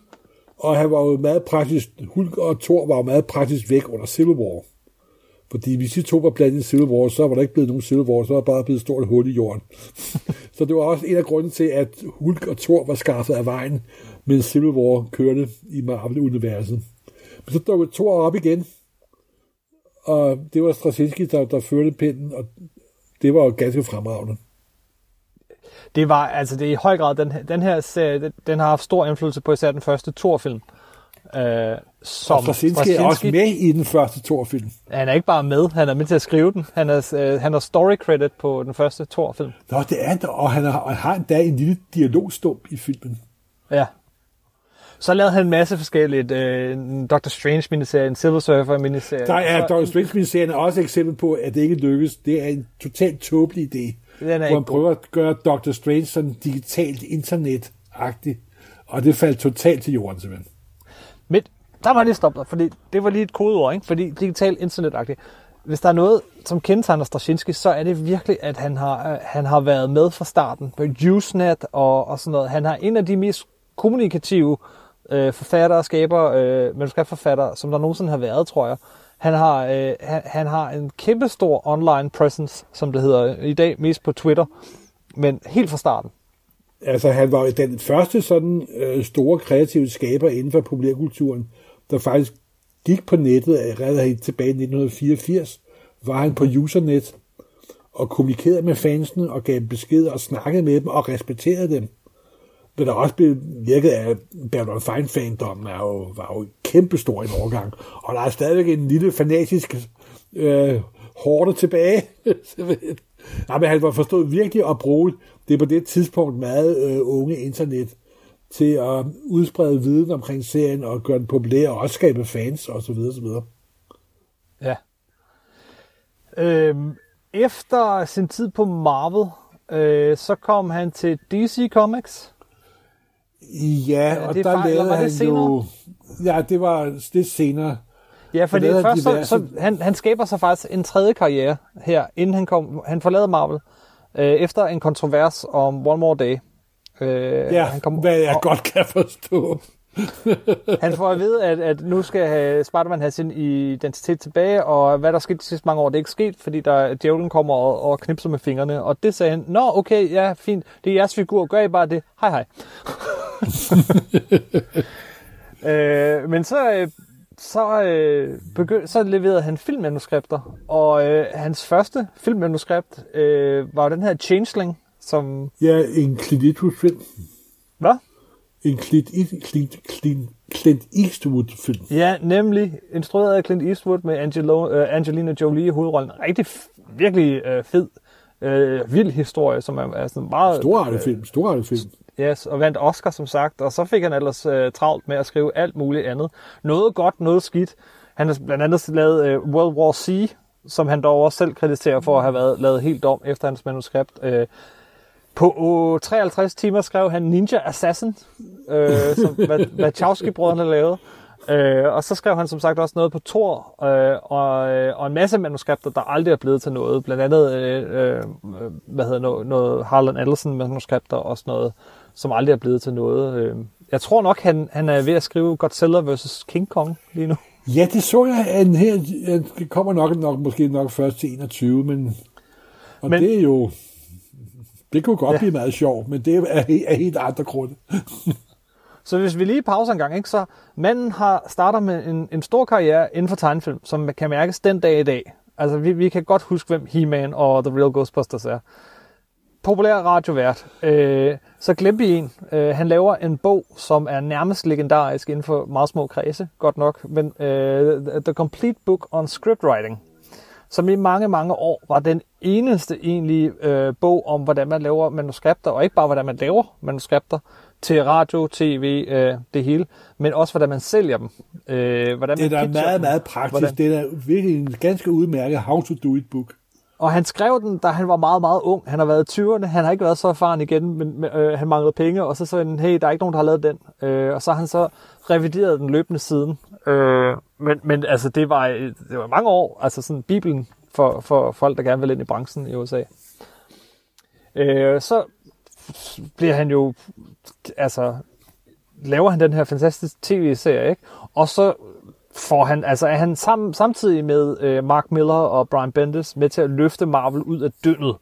Og han var jo meget praktisk, Hulk og Thor var jo meget praktisk væk under Civil War. Fordi hvis de to var blandet i Civil War, så var der ikke blevet nogen Civil War, så var der bare blevet et stort hul i jorden. <laughs> så det var også en af grunden til, at Hulk og Thor var skaffet af vejen, mens Civil War kørte i Marvel-universet. Men så dukkede Thor op igen, og det var Straczynski, der, der førte pinden, og det var jo ganske fremragende. det var, altså det er i høj grad, den, den her serie, den, den har haft stor indflydelse på især den første Thor-film. Øh, som Og Straczynski er også med i den første Thor-film. Han er ikke bare med, han er med til at skrive den. Han er, øh, han har story credit på den første Thor-film. Nå, det er han og han har, og har endda en lille dialogstump i filmen. Ja. Så lavede han en masse forskelligt. Øh, en Doctor Strange miniserie, en Silver Surfer miniserie. Der er Så- Dr. Strange-serien er også et eksempel på, at det ikke lykkes. Det er en totalt tåbelig idé, Den er hvor han prøver at gøre Dr. Strange sådan digitalt internet-agtigt. Og det faldt totalt til jorden, simpelthen. Men der jeg lige stoppe dig, fordi det var lige et kodeord, ikke? Fordi digital internetagtigt. Hvis der er noget, som kendetegner Straczynski, så er det virkelig, at han har, øh, han har været med fra starten på Usenet og, og sådan noget. Han har en af de mest kommunikative øh, Øh, forfattere og skaber, øh, forfatter som der nogensinde har været, tror jeg. Han har, øh, han, han har en kæmpestor online presence, som det hedder i dag, mest på Twitter, men helt fra starten. Altså, han var den første sådan øh, store kreative skaber inden for populærkulturen, der faktisk gik på nettet øh, allerede helt tilbage i 1984, var han på Usernet og kommunikerede med fansene og gav dem beskeder og snakkede med dem og respekterede dem. Men der også blev virket af Bernard Fine-fandommen er jo, var jo kæmpestor i en overgang. Og der er stadigvæk en lille fanatisk øh, hårde tilbage. <laughs> Nej, men han var forstået virkelig at bruge det på det tidspunkt meget øh, unge internet til at udsprede viden omkring serien og gøre den populær og også skabe fans osv. videre. Ja. Øhm, efter sin tid på Marvel, øh, så kom han til DC Comics. Ja, og det der eller lavede det han senere? jo... Ja, det var det senere. Ja, lavede han først så, diverse- så han, han skaber sig faktisk en tredje karriere her, inden han kom, han forlader Marvel, øh, efter en kontrovers om One More Day. Øh, Ja, han kom, hvad jeg godt kan forstå. Han får at vide, at, at nu skal Spider-Man have sin identitet tilbage, og hvad der skete de sidste mange år, det er ikke sket, fordi der djævlen kommer og, og knipser med fingrene. Og det sagde han, nå okay, ja, fint, det er jeres figur, gør I bare det. Hej hej. <laughs> øh, men så, øh, så, øh, begynd, så leverede han filmmanuskripter, og øh, hans første filmmanuskript øh, var den her Changeling, som... Ja, en Clint Eastwood-film. Hvad? En Clint, Clint, Clint, Clint Eastwood-film. Ja, nemlig instrueret af Clint Eastwood med Angelo, uh, Angelina Jolie i hovedrollen. Rigtig, virkelig uh, fed, uh, vild historie, som er, er sådan meget... Storartet film, storartet film. Yes, og vandt Oscar, som sagt. Og så fik han ellers uh, travlt med at skrive alt muligt andet. Noget godt, noget skidt. Han har blandt andet lavet uh, World War C, som han dog også selv krediterer for at have været lavet helt om efter hans manuskript. Uh, på uh, 53 timer skrev han Ninja Assassin, øh, som Wachowski-brødrene <laughs> lavede. Øh, og så skrev han som sagt også noget på Thor, øh, og, øh, og en masse manuskripter, der aldrig er blevet til noget. Blandt andet øh, øh, hvad hedder noget, noget Harlan Ellison manuskripter og sådan noget, som aldrig er blevet til noget. Øh, jeg tror nok, han, han er ved at skrive Godzilla vs. King Kong lige nu. Ja, det så jeg. En her, kommer nok, nok måske nok først til 21, men, og men, det er jo... Det kunne godt ja. blive meget sjovt, men det er af helt andre grunde. <laughs> så hvis vi lige pauser en gang, ikke, så manden har starter med en, en stor karriere inden for tegnefilm, som kan mærkes den dag i dag. Altså, vi, vi kan godt huske, hvem He-Man og The Real Ghostbusters er. Populær radiovært. Øh, så glem vi en. Øh, han laver en bog, som er nærmest legendarisk inden for meget små kredse, godt nok. Men øh, The Complete Book on Scriptwriting, som i mange, mange år var den eneste egentlige øh, bog om, hvordan man laver manuskripter, og ikke bare, hvordan man laver manuskripter, til radio, tv, øh, det hele, men også hvordan man sælger dem. Øh, hvordan det er man da meget, dem. meget praktisk. Hvordan... Det er da virkelig en ganske udmærket how to do it book. Og han skrev den, da han var meget, meget ung. Han har været i 20'erne, han har ikke været så erfaren igen, men øh, han manglede penge, og så sagde han, hey, der er ikke nogen, der har lavet den. Øh, og så har han så revideret den løbende siden. Øh, men, men altså, det var, det var mange år, altså sådan Bibelen for, for folk, der gerne vil ind i branchen i USA. Øh, så bliver han jo, altså, laver han den her fantastiske tv-serie, ikke? Og så får han, altså er han sam, samtidig med øh, Mark Miller og Brian Bendis med til at løfte Marvel ud af dønnet.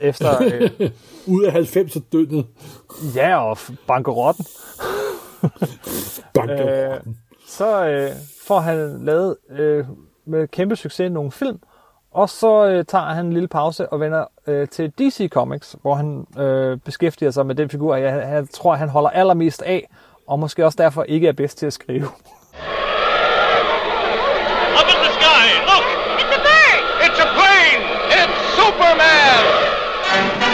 Efter, øh, <laughs> ud af 90 dønnet. Ja, og bankerotten. bankerotten. øh, så øh, får han lavet øh, med kæmpe succes nogle film, og så øh, tager han en lille pause og vender øh, til DC Comics, hvor han øh, beskæftiger sig med den figur, jeg, jeg tror, han holder allermest af, og måske også derfor ikke er bedst til at skrive. Up in the sky, look! It's a bird! It's a plane! It's Superman!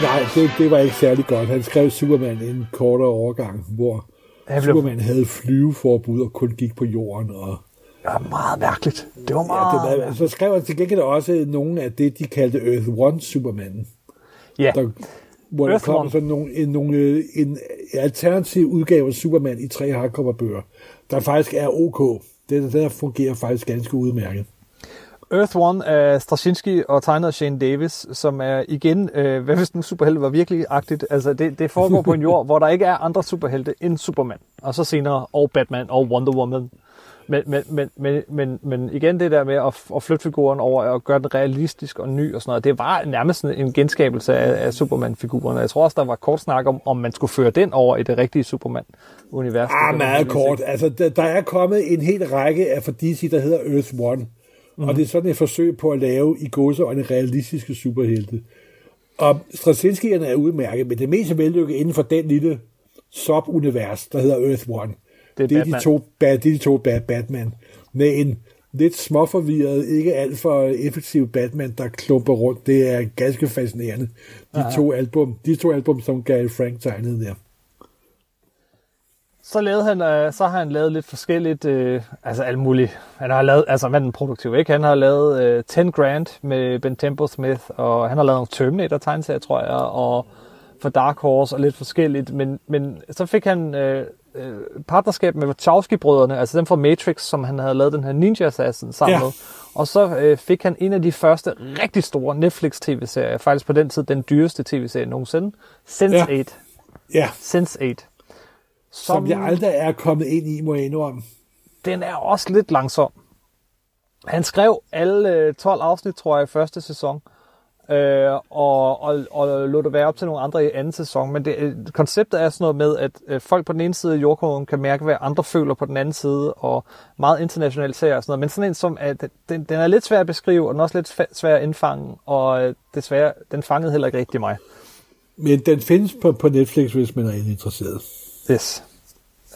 Nej, det, det var ikke særlig godt. Han skrev Superman i en kortere overgang, hvor blev... Superman havde flyveforbud og kun gik på jorden. Og... Ja, meget mærkeligt. Det var meget... Ja, det var, så skrev han til gengæld også nogle af det, de kaldte Earth One Superman. Ja. Der, hvor Earth der kom sådan nogle, en, nogle, en alternativ udgave af Superman i tre hardcover-bøger, der faktisk er ok. Det der fungerer faktisk ganske udmærket. Earth One af Straczynski og tegnet af Shane Davis, som er igen, øh, hvad hvis den superhelte var virkelig agtigt? Altså, det, det foregår på en jord, <laughs> hvor der ikke er andre superhelte end Superman. Og så senere, og Batman og Wonder Woman. Men, men, men, men, men, men igen det der med at, at flytte figuren over og gøre den realistisk og ny og sådan noget, det var nærmest en genskabelse af, af Superman-figurerne. Jeg tror også, der var kort snak om, om man skulle føre den over i det rigtige Superman-univers. Ah, meget kort. Altså, der, der er kommet en hel række af for DC, der hedder Earth One. Mm. Og det er sådan et forsøg på at lave i en realistiske superhelte. Og Straczynskierne er udmærket, men det mest vellykket inden for den lille sub-univers, der hedder Earth One. Det er, det er, de, to, det er de to Batman. Med en lidt småforvirret, ikke alt for effektiv Batman, der klumper rundt. Det er ganske fascinerende. De Aha. to album, de to album, som Gary Frank tegnede der. Så, lavede han, øh, så har han lavet lidt forskelligt, øh, altså alt muligt. Han har lavet, altså manden produktiv, ikke? Han har lavet øh, 10 Grand med Ben Temple Smith, og han har lavet nogle Terminator tegneserier, tror jeg, og for Dark Horse og lidt forskelligt. Men, men så fik han øh, øh, partnerskab med Wachowski-brødrene, altså dem fra Matrix, som han havde lavet den her Ninja Assassin sammen ja. med. Og så øh, fik han en af de første rigtig store Netflix-tv-serier, faktisk på den tid den dyreste tv-serie nogensinde, Sense8. Ja. ja. Sense8. Som, som jeg aldrig er kommet ind i, må jeg indrømme. Den er også lidt langsom. Han skrev alle 12 afsnit, tror jeg, i første sæson. Øh, og, og, og lå det være op til nogle andre i anden sæson. Men det, konceptet er sådan noget med, at øh, folk på den ene side af jordkloden kan mærke, hvad andre føler på den anden side, og meget internationalt ser og sådan noget. Men sådan en som, at den, den er lidt svær at beskrive, og den er også lidt svær at indfange, og øh, desværre, den fangede heller ikke rigtig mig. Men den findes på, på Netflix, hvis man er interesseret. Yes.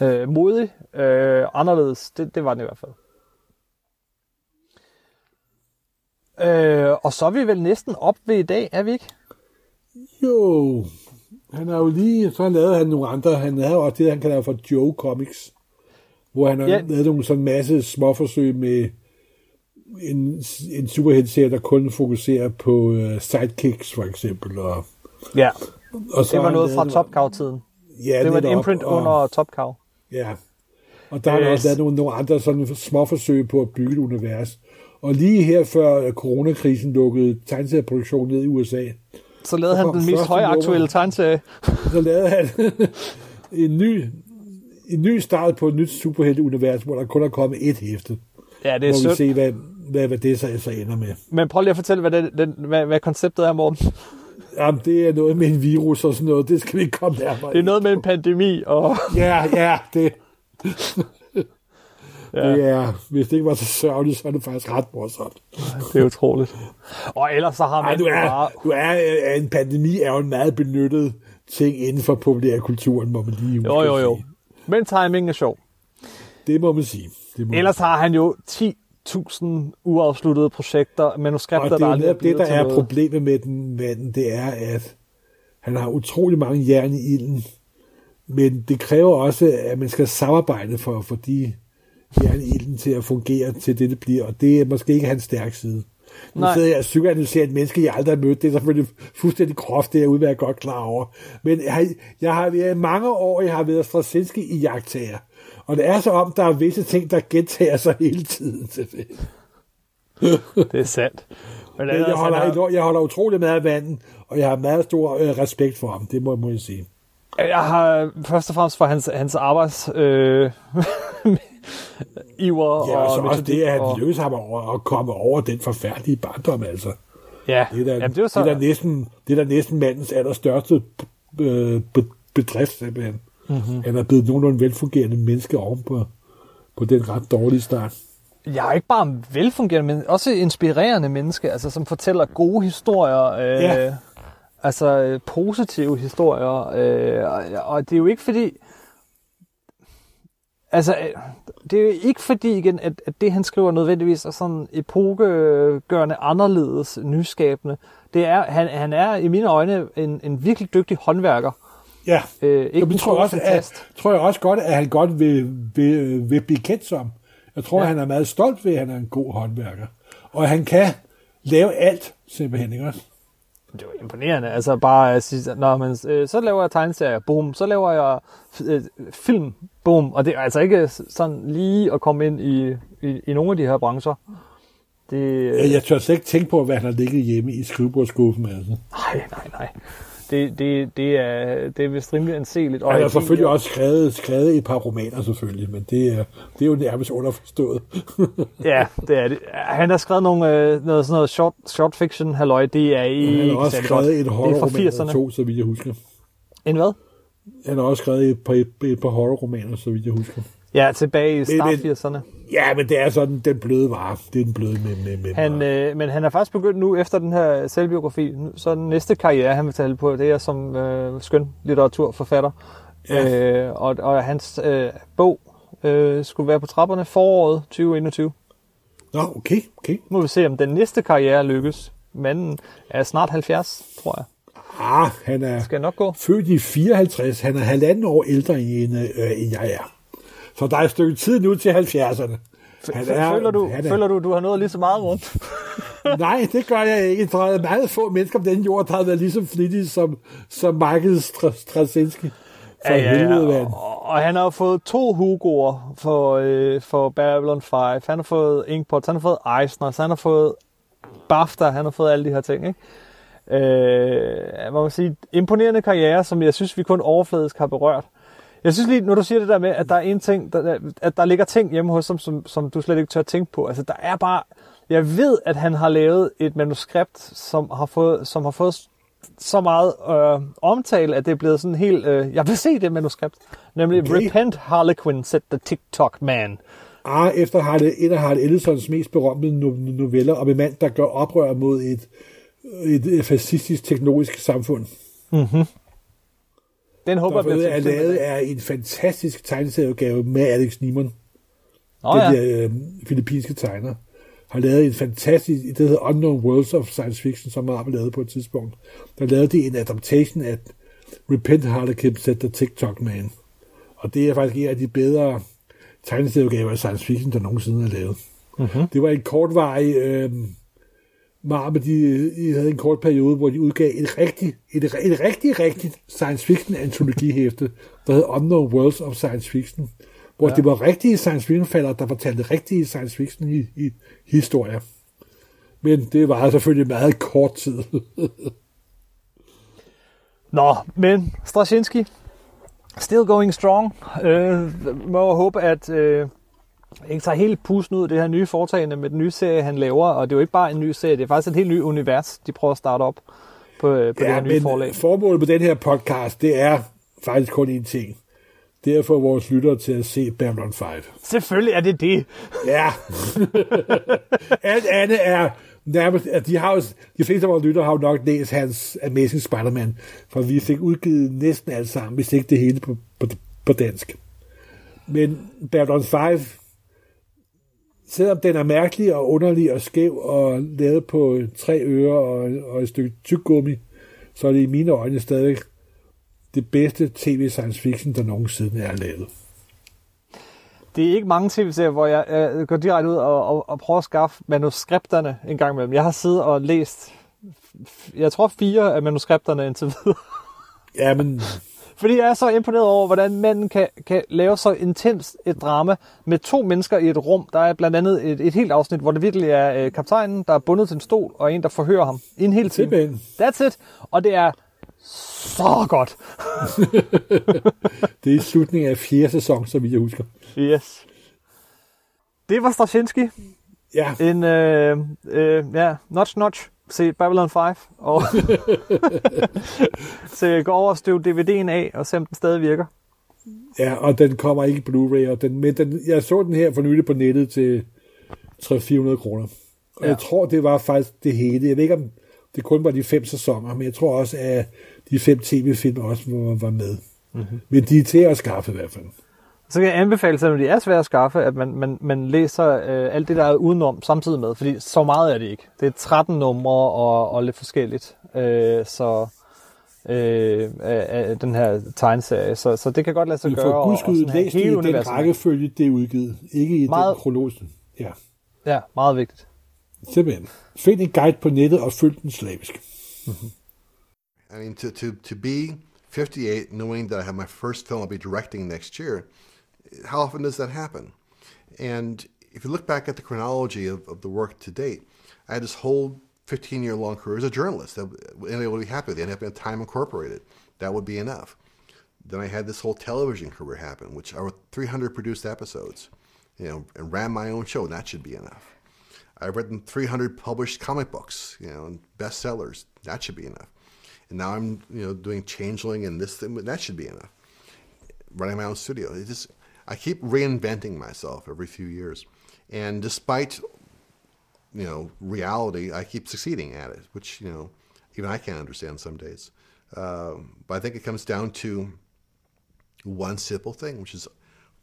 Øh, modig, øh, anderledes, det, det var den i hvert fald. Øh, og så er vi vel næsten op ved i dag, er vi ikke? Jo, han har jo lige, så lavede han nogle andre, han havde også det, han kalder for Joe Comics, hvor han har ja. lavet nogle sådan masse småforsøg med en, en superheltserie, der kun fokuserer på uh, sidekicks, for eksempel. Og, ja, og så det var noget fra Top Cow-tiden. Ja, det var et imprint og, under Top Cow. Ja, og der yes. har han også lavet nogle, nogle andre sådan småforsøg på at bygge et univers. Og lige her før coronakrisen lukkede tegneserieproduktionen ned i USA, Så lavede han den mest højaktuelle tegneserie. så lavede han <laughs> en ny, en ny start på et nyt superhelteunivers, hvor der kun er kommet et hæfte. Ja, det er Hvor vi sødt. se, hvad, hvad, hvad det så, så ender med. Men prøv lige at fortælle, hvad, det, den, hvad, hvad konceptet er, Morten. Jamen, det er noget med en virus og sådan noget. Det skal vi ikke komme nærmere Det er noget med en pandemi, og... Ja, ja, det... Ja. Det er, hvis det ikke var så sørgeligt, så er det faktisk ret morsomt. Det er utroligt. Og ellers så har man Ej, du er, bare... du er, en pandemi er jo en meget benyttet ting inden for populærkulturen, må man lige Jo, jo, jo. sige. Men timingen er sjov. Det må man sige. Det må Ellers har han jo 10.000 uafsluttede projekter, manuskripter, og det er der aldrig er det, der er noget. problemet med den manden, det er, at han har utrolig mange jern i ilden, men det kræver også, at man skal samarbejde for, for de jern i ilden til at fungere til det, det bliver, og det er måske ikke hans stærke side. Nu Nej. sidder jeg og psykoanalyserer et menneske, jeg aldrig har mødt. Det er selvfølgelig fuldstændig groft, det er jeg udmærket godt klar over. Men jeg har, jeg har været i mange år, jeg har været Straczynski i jagttager. Og det er så om, der er visse ting, der gentager sig hele tiden. <laughs> Det er sandt. Men jeg, holder, har- jeg holder utrolig meget af vandet, og jeg har meget stor øh, respekt for ham, det må, må jeg sige. Jeg har først og fremmest for hans, hans arbejds... Øh, <laughs> iver Ja, og så også metodik det, at han og- lykkedes ham over at komme over den forfærdelige barndom, altså. Ja, det er da, Jamen, det var så- det er da næsten, det er da næsten mandens allerstørste øh, be- bedrift, simpelthen. Mhm. Han er blevet nogenlunde velfungerende menneske oven på, på den ret dårlige start. Jeg er ikke bare en velfungerende, men også inspirerende menneske, altså, som fortæller gode historier. Øh, Ja. Altså øh, positive historier. Øh, og, og det er jo ikke fordi... Altså, øh, det er jo ikke fordi igen, at, at det, han skriver nødvendigvis er sådan epokegørende anderledes nyskabende. Det er, han, han er i mine øjne en, en virkelig dygtig håndværker. Ja, øh, ikke Ikke en jeg tror, stor også, at, tror jeg også godt, at han godt vil, vil, vil blive kendt som. Jeg tror, Ja. han er meget stolt ved, at han er en god håndværker. Og han kan lave alt, simpelthen, ikke også? Det var imponerende. Altså bare at sige, når man, øh, så laver jeg tegneserier, boom. Så laver jeg øh, film, boom. Og det er altså ikke sådan lige at komme ind i, i, i nogle af de her brancher. Det, Jeg, jeg tør slet ikke tænke på, hvad han har ligget hjemme i skrivebordskuffen. Altså. Nej, nej, nej. Det, det, det, er, det er vist rimelig anseligt. Og han har jeg- selvfølgelig også skrevet, skrevet et par romaner, selvfølgelig, men det er, det er jo nærmest underforstået. <laughs> Ja, det er det. Han har skrevet nogle, øh, noget, sådan noget short, short fiction, halløj. Det er ikke han har også skrevet godt. et horrorroman eller 80'erne. to, så vidt jeg husker. En hvad? Han har også skrevet et par, et, et par horrorromaner, så vidt jeg husker. Ja, tilbage i start men- 80'erne. Ja, men det er sådan den bløde vare. Det er den bløde med, med, med Han, øh, men han er faktisk begyndt nu, efter den her selvbiografi, så den næste karriere, han vil tale på, det er som øh, skøn litteraturforfatter. Ja. Øh, og, og hans øh, bog øh, skulle være på trapperne foråret 2021. Nå, okay, okay. Nu må vi se, om den næste karriere lykkes. Manden er snart 70, tror jeg. Ah, han er Skal nok gå. født i 54. Han er halvanden år ældre end, øh, end jeg er. Så der er et stykke tid nu til 70'erne. Han er, føler, du, han er- føler du, du har nået lige så meget rundt? <laughs> Nej, det gør jeg ikke. Der er meget få mennesker på den jord, der har været lige så flittige som, som Michael Stra- Straczynski. For ja, helvede, mand. og, og han har fået to Hugo'er for, øh, for Babylon 5. Han har fået Inkpot, han har fået Eisner, han har fået BAFTA, han har fået alle de her ting. Ikke? Øh, man kan sige, imponerende karriere, som jeg synes, vi kun overfladisk har berørt. Jeg synes lige, når du siger det der med, at der er en ting, der, at der ligger ting hjemme hos ham, som, som du slet ikke tør tænke på. Altså, der er bare... Jeg ved, at han har lavet et manuskript, som har fået, som har fået så meget øh, omtale, at det er blevet sådan helt... Øh, jeg vil se det manuskript. Nemlig Okay. Repent Harlequin, said the TikTok man. Ah, efter Harle, en af Harle Ellisons mest berømte no- noveller om en mand, der gør oprør mod et, et, et fascistisk teknologisk samfund. Mm-hmm. Den håber der jeg er lavet af en fantastisk tegneserieudgave med Alex Neiman. Nå den ja. der øh, filippinske tegner. Har lavet en fantastisk, det hedder Unknown Worlds of Science Fiction, som har lavet på et tidspunkt. Der lavede de en adaptation af Repent Harlequin Set the TikTok Man. Og det er faktisk en af de bedre tegneserieudgaver af science fiction, der nogensinde er lavet. Mm-hmm. Det var en kortvarig øh, Marvel, de, de havde en kort periode, hvor de udgav et rigtig, et, et rigtig, rigtig science fiction antologihæfte, der hed Unknown Worlds of Science Fiction, hvor ja. det var rigtige science fiction falder, der fortalte rigtige science fiction i, i, historier. Men det var selvfølgelig meget kort tid. <laughs> Nå, men Straczynski, still going strong. Øh, må håbe, at øh, ikke tager helt pusten ud af det her nye foretagende med den nye serie, han laver. Og det er jo ikke bare en ny serie, det er faktisk et helt nyt univers, de prøver at starte op på, øh, på det her nye forlag. formålet med den her podcast, det er faktisk kun én ting. Det er at få vores lyttere til at se Babylon 5. Selvfølgelig er det det. Ja. <laughs> Alt andet er nærmest, at de, har jo, de fleste af vores lyttere har jo nok læst hans Amazing Spider-Man, for vi fik udgivet næsten alt sammen, hvis ikke det hele på, på, på dansk. Men Babylon 5, selvom den er mærkelig og underlig og skæv og lavet på tre ører og, og et stykke tyggegummi, så er det i mine øjne stadig det bedste tv science fiction, der nogensinde er lavet. Det er ikke mange tv-serier, hvor jeg øh, går direkte ud og, og, og prøver at skaffe manuskripterne en gang imellem. Jeg har siddet og læst, jeg tror fire af manuskripterne indtil videre. Ja, men... Fordi jeg er så imponeret over, hvordan manden kan, kan lave så intens et drama med to mennesker i et rum. Der er blandt andet et, et helt afsnit, hvor det virkelig er øh, kaptajnen, der er bundet til en stol, og en, der forhører ham i en hel time. Simpelthen. That's it. Og det er så godt. <laughs> det er i slutningen af fjerde sæson, så vidt jeg husker. Yes. Det var Straczynski. Ja. En, øh, øh, ja, notch notch. Se Babylon 5. Og <laughs> så gå over og støv DVD'en af, og se om den stadig virker. Ja, og den kommer ikke i Blu-ray, og den, men den, jeg så den her for nylig på nettet til 300-400 kroner. Og ja. jeg tror, det var faktisk det hele. Jeg ved ikke, om det kun var de fem sæsoner, men jeg tror også, at de fem tv-film også var, med. Mhm. Men de er til at skaffe i hvert fald. Så kan jeg anbefale, selvom det er svært at skaffe, at man, man, man læser øh, alt det, der er udenom samtidig med. Fordi så meget er det ikke. Det er 13 numre og, og lidt forskelligt. Øh, så øh, af, den her tegneserie. Så, så det kan godt lade sig Men gøre. for og- guds skyld, læs det i hele den rækkefølge, det er udgivet. Ikke i Meget- den kronologiske. Ja, Ja, meget vigtigt. simpelthen. Find en guide på nettet og følg den slavisk. I mean, to, to, to be 58, knowing that I have my first film I'll be directing next year, how often does that happen? And if you look back at the chronology of, of the work to date, I had this whole 15 year long career as a journalist. That, anybody would be happy with. Up in Time Incorporated. That would be enough. Then I had this whole television career happen, which are 300 produced episodes, you know, and ran my own show. That should be enough. I've written 300 published comic books, you know, and bestsellers. That should be enough. And now I'm, you know, doing Changeling and this thing. That should be enough. Running my own studio. It just, I keep reinventing myself every few years, and despite, you know, reality, I keep succeeding at it, which you know, even I can't understand some days. Um, but I think it comes down to one simple thing, which is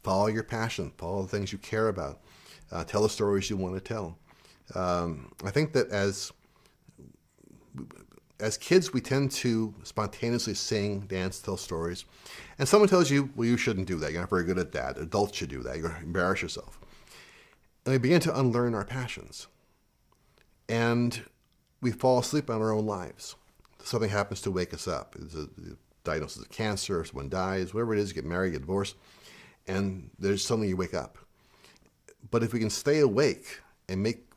follow your passion, follow the things you care about, uh, tell the stories you want to tell. Um, I think that as as kids, we tend to spontaneously sing, dance, tell stories, and someone tells you, "Well, you shouldn't do that. You're not very good at that. Adults should do that. You're going to embarrass yourself." And we begin to unlearn our passions, and we fall asleep on our own lives. Something happens to wake us up. It's a diagnosis of cancer, someone dies, whatever it is, you get married, get divorced, and there's suddenly you wake up. But if we can stay awake and make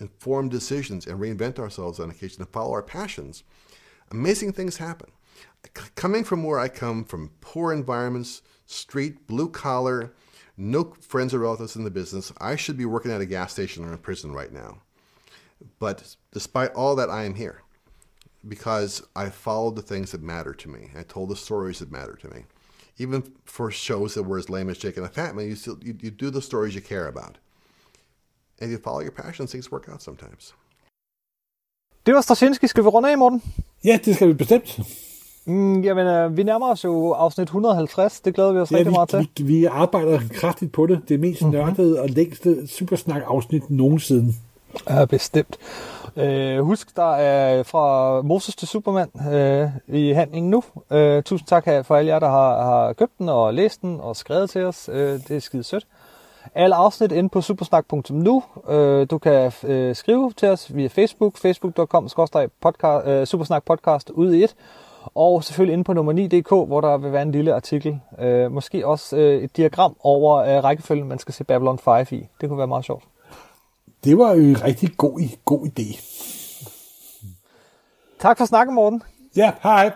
informed decisions and reinvent ourselves on occasion and follow our passions, amazing things happen. Coming from where I come from, poor environments, street, blue collar, no friends or relatives in the business, I should be working at a gas station or in prison right now. But despite all that, I am here because I followed the things that matter to me. I told the stories that matter to me. Even for shows that were as lame as Jake and the Fat Man, you still you, you do the stories you care about. And if you follow your passions, things work out sometimes. Det var Straczynski. Skal vi runde af, Morten? Ja, det skal vi bestemt. Mm, jamen, øh, vi nærmer os jo afsnit 150. Det glæder vi os Ja, rigtig meget til. vi, vi, vi arbejder kraftigt på det. Det mest Mhm. mm-hmm. nørdede og længste Supersnak-afsnit nogensinde. Ja, bestemt. Øh, husk, der er fra Moses til Superman øh, i handlingen nu. Øh, tusind tak her for alle jer, der har, har købt den og læst den og skrevet til os. Øh, det er skide sødt. Alle afsnit inde på supersnak.nu. Øh, du kan øh, skrive til os via Facebook, facebook.com øh, supersnak podcast ud i et. Og selvfølgelig inde på nummer 9.dk, hvor der vil være en lille artikel. Øh, måske også øh, et diagram over øh, rækkefølgen, man skal se Babylon 5 i. Det kunne være meget sjovt. Det var jo en rigtig god, god idé. Tak for snakken, Morten. Ja, hej.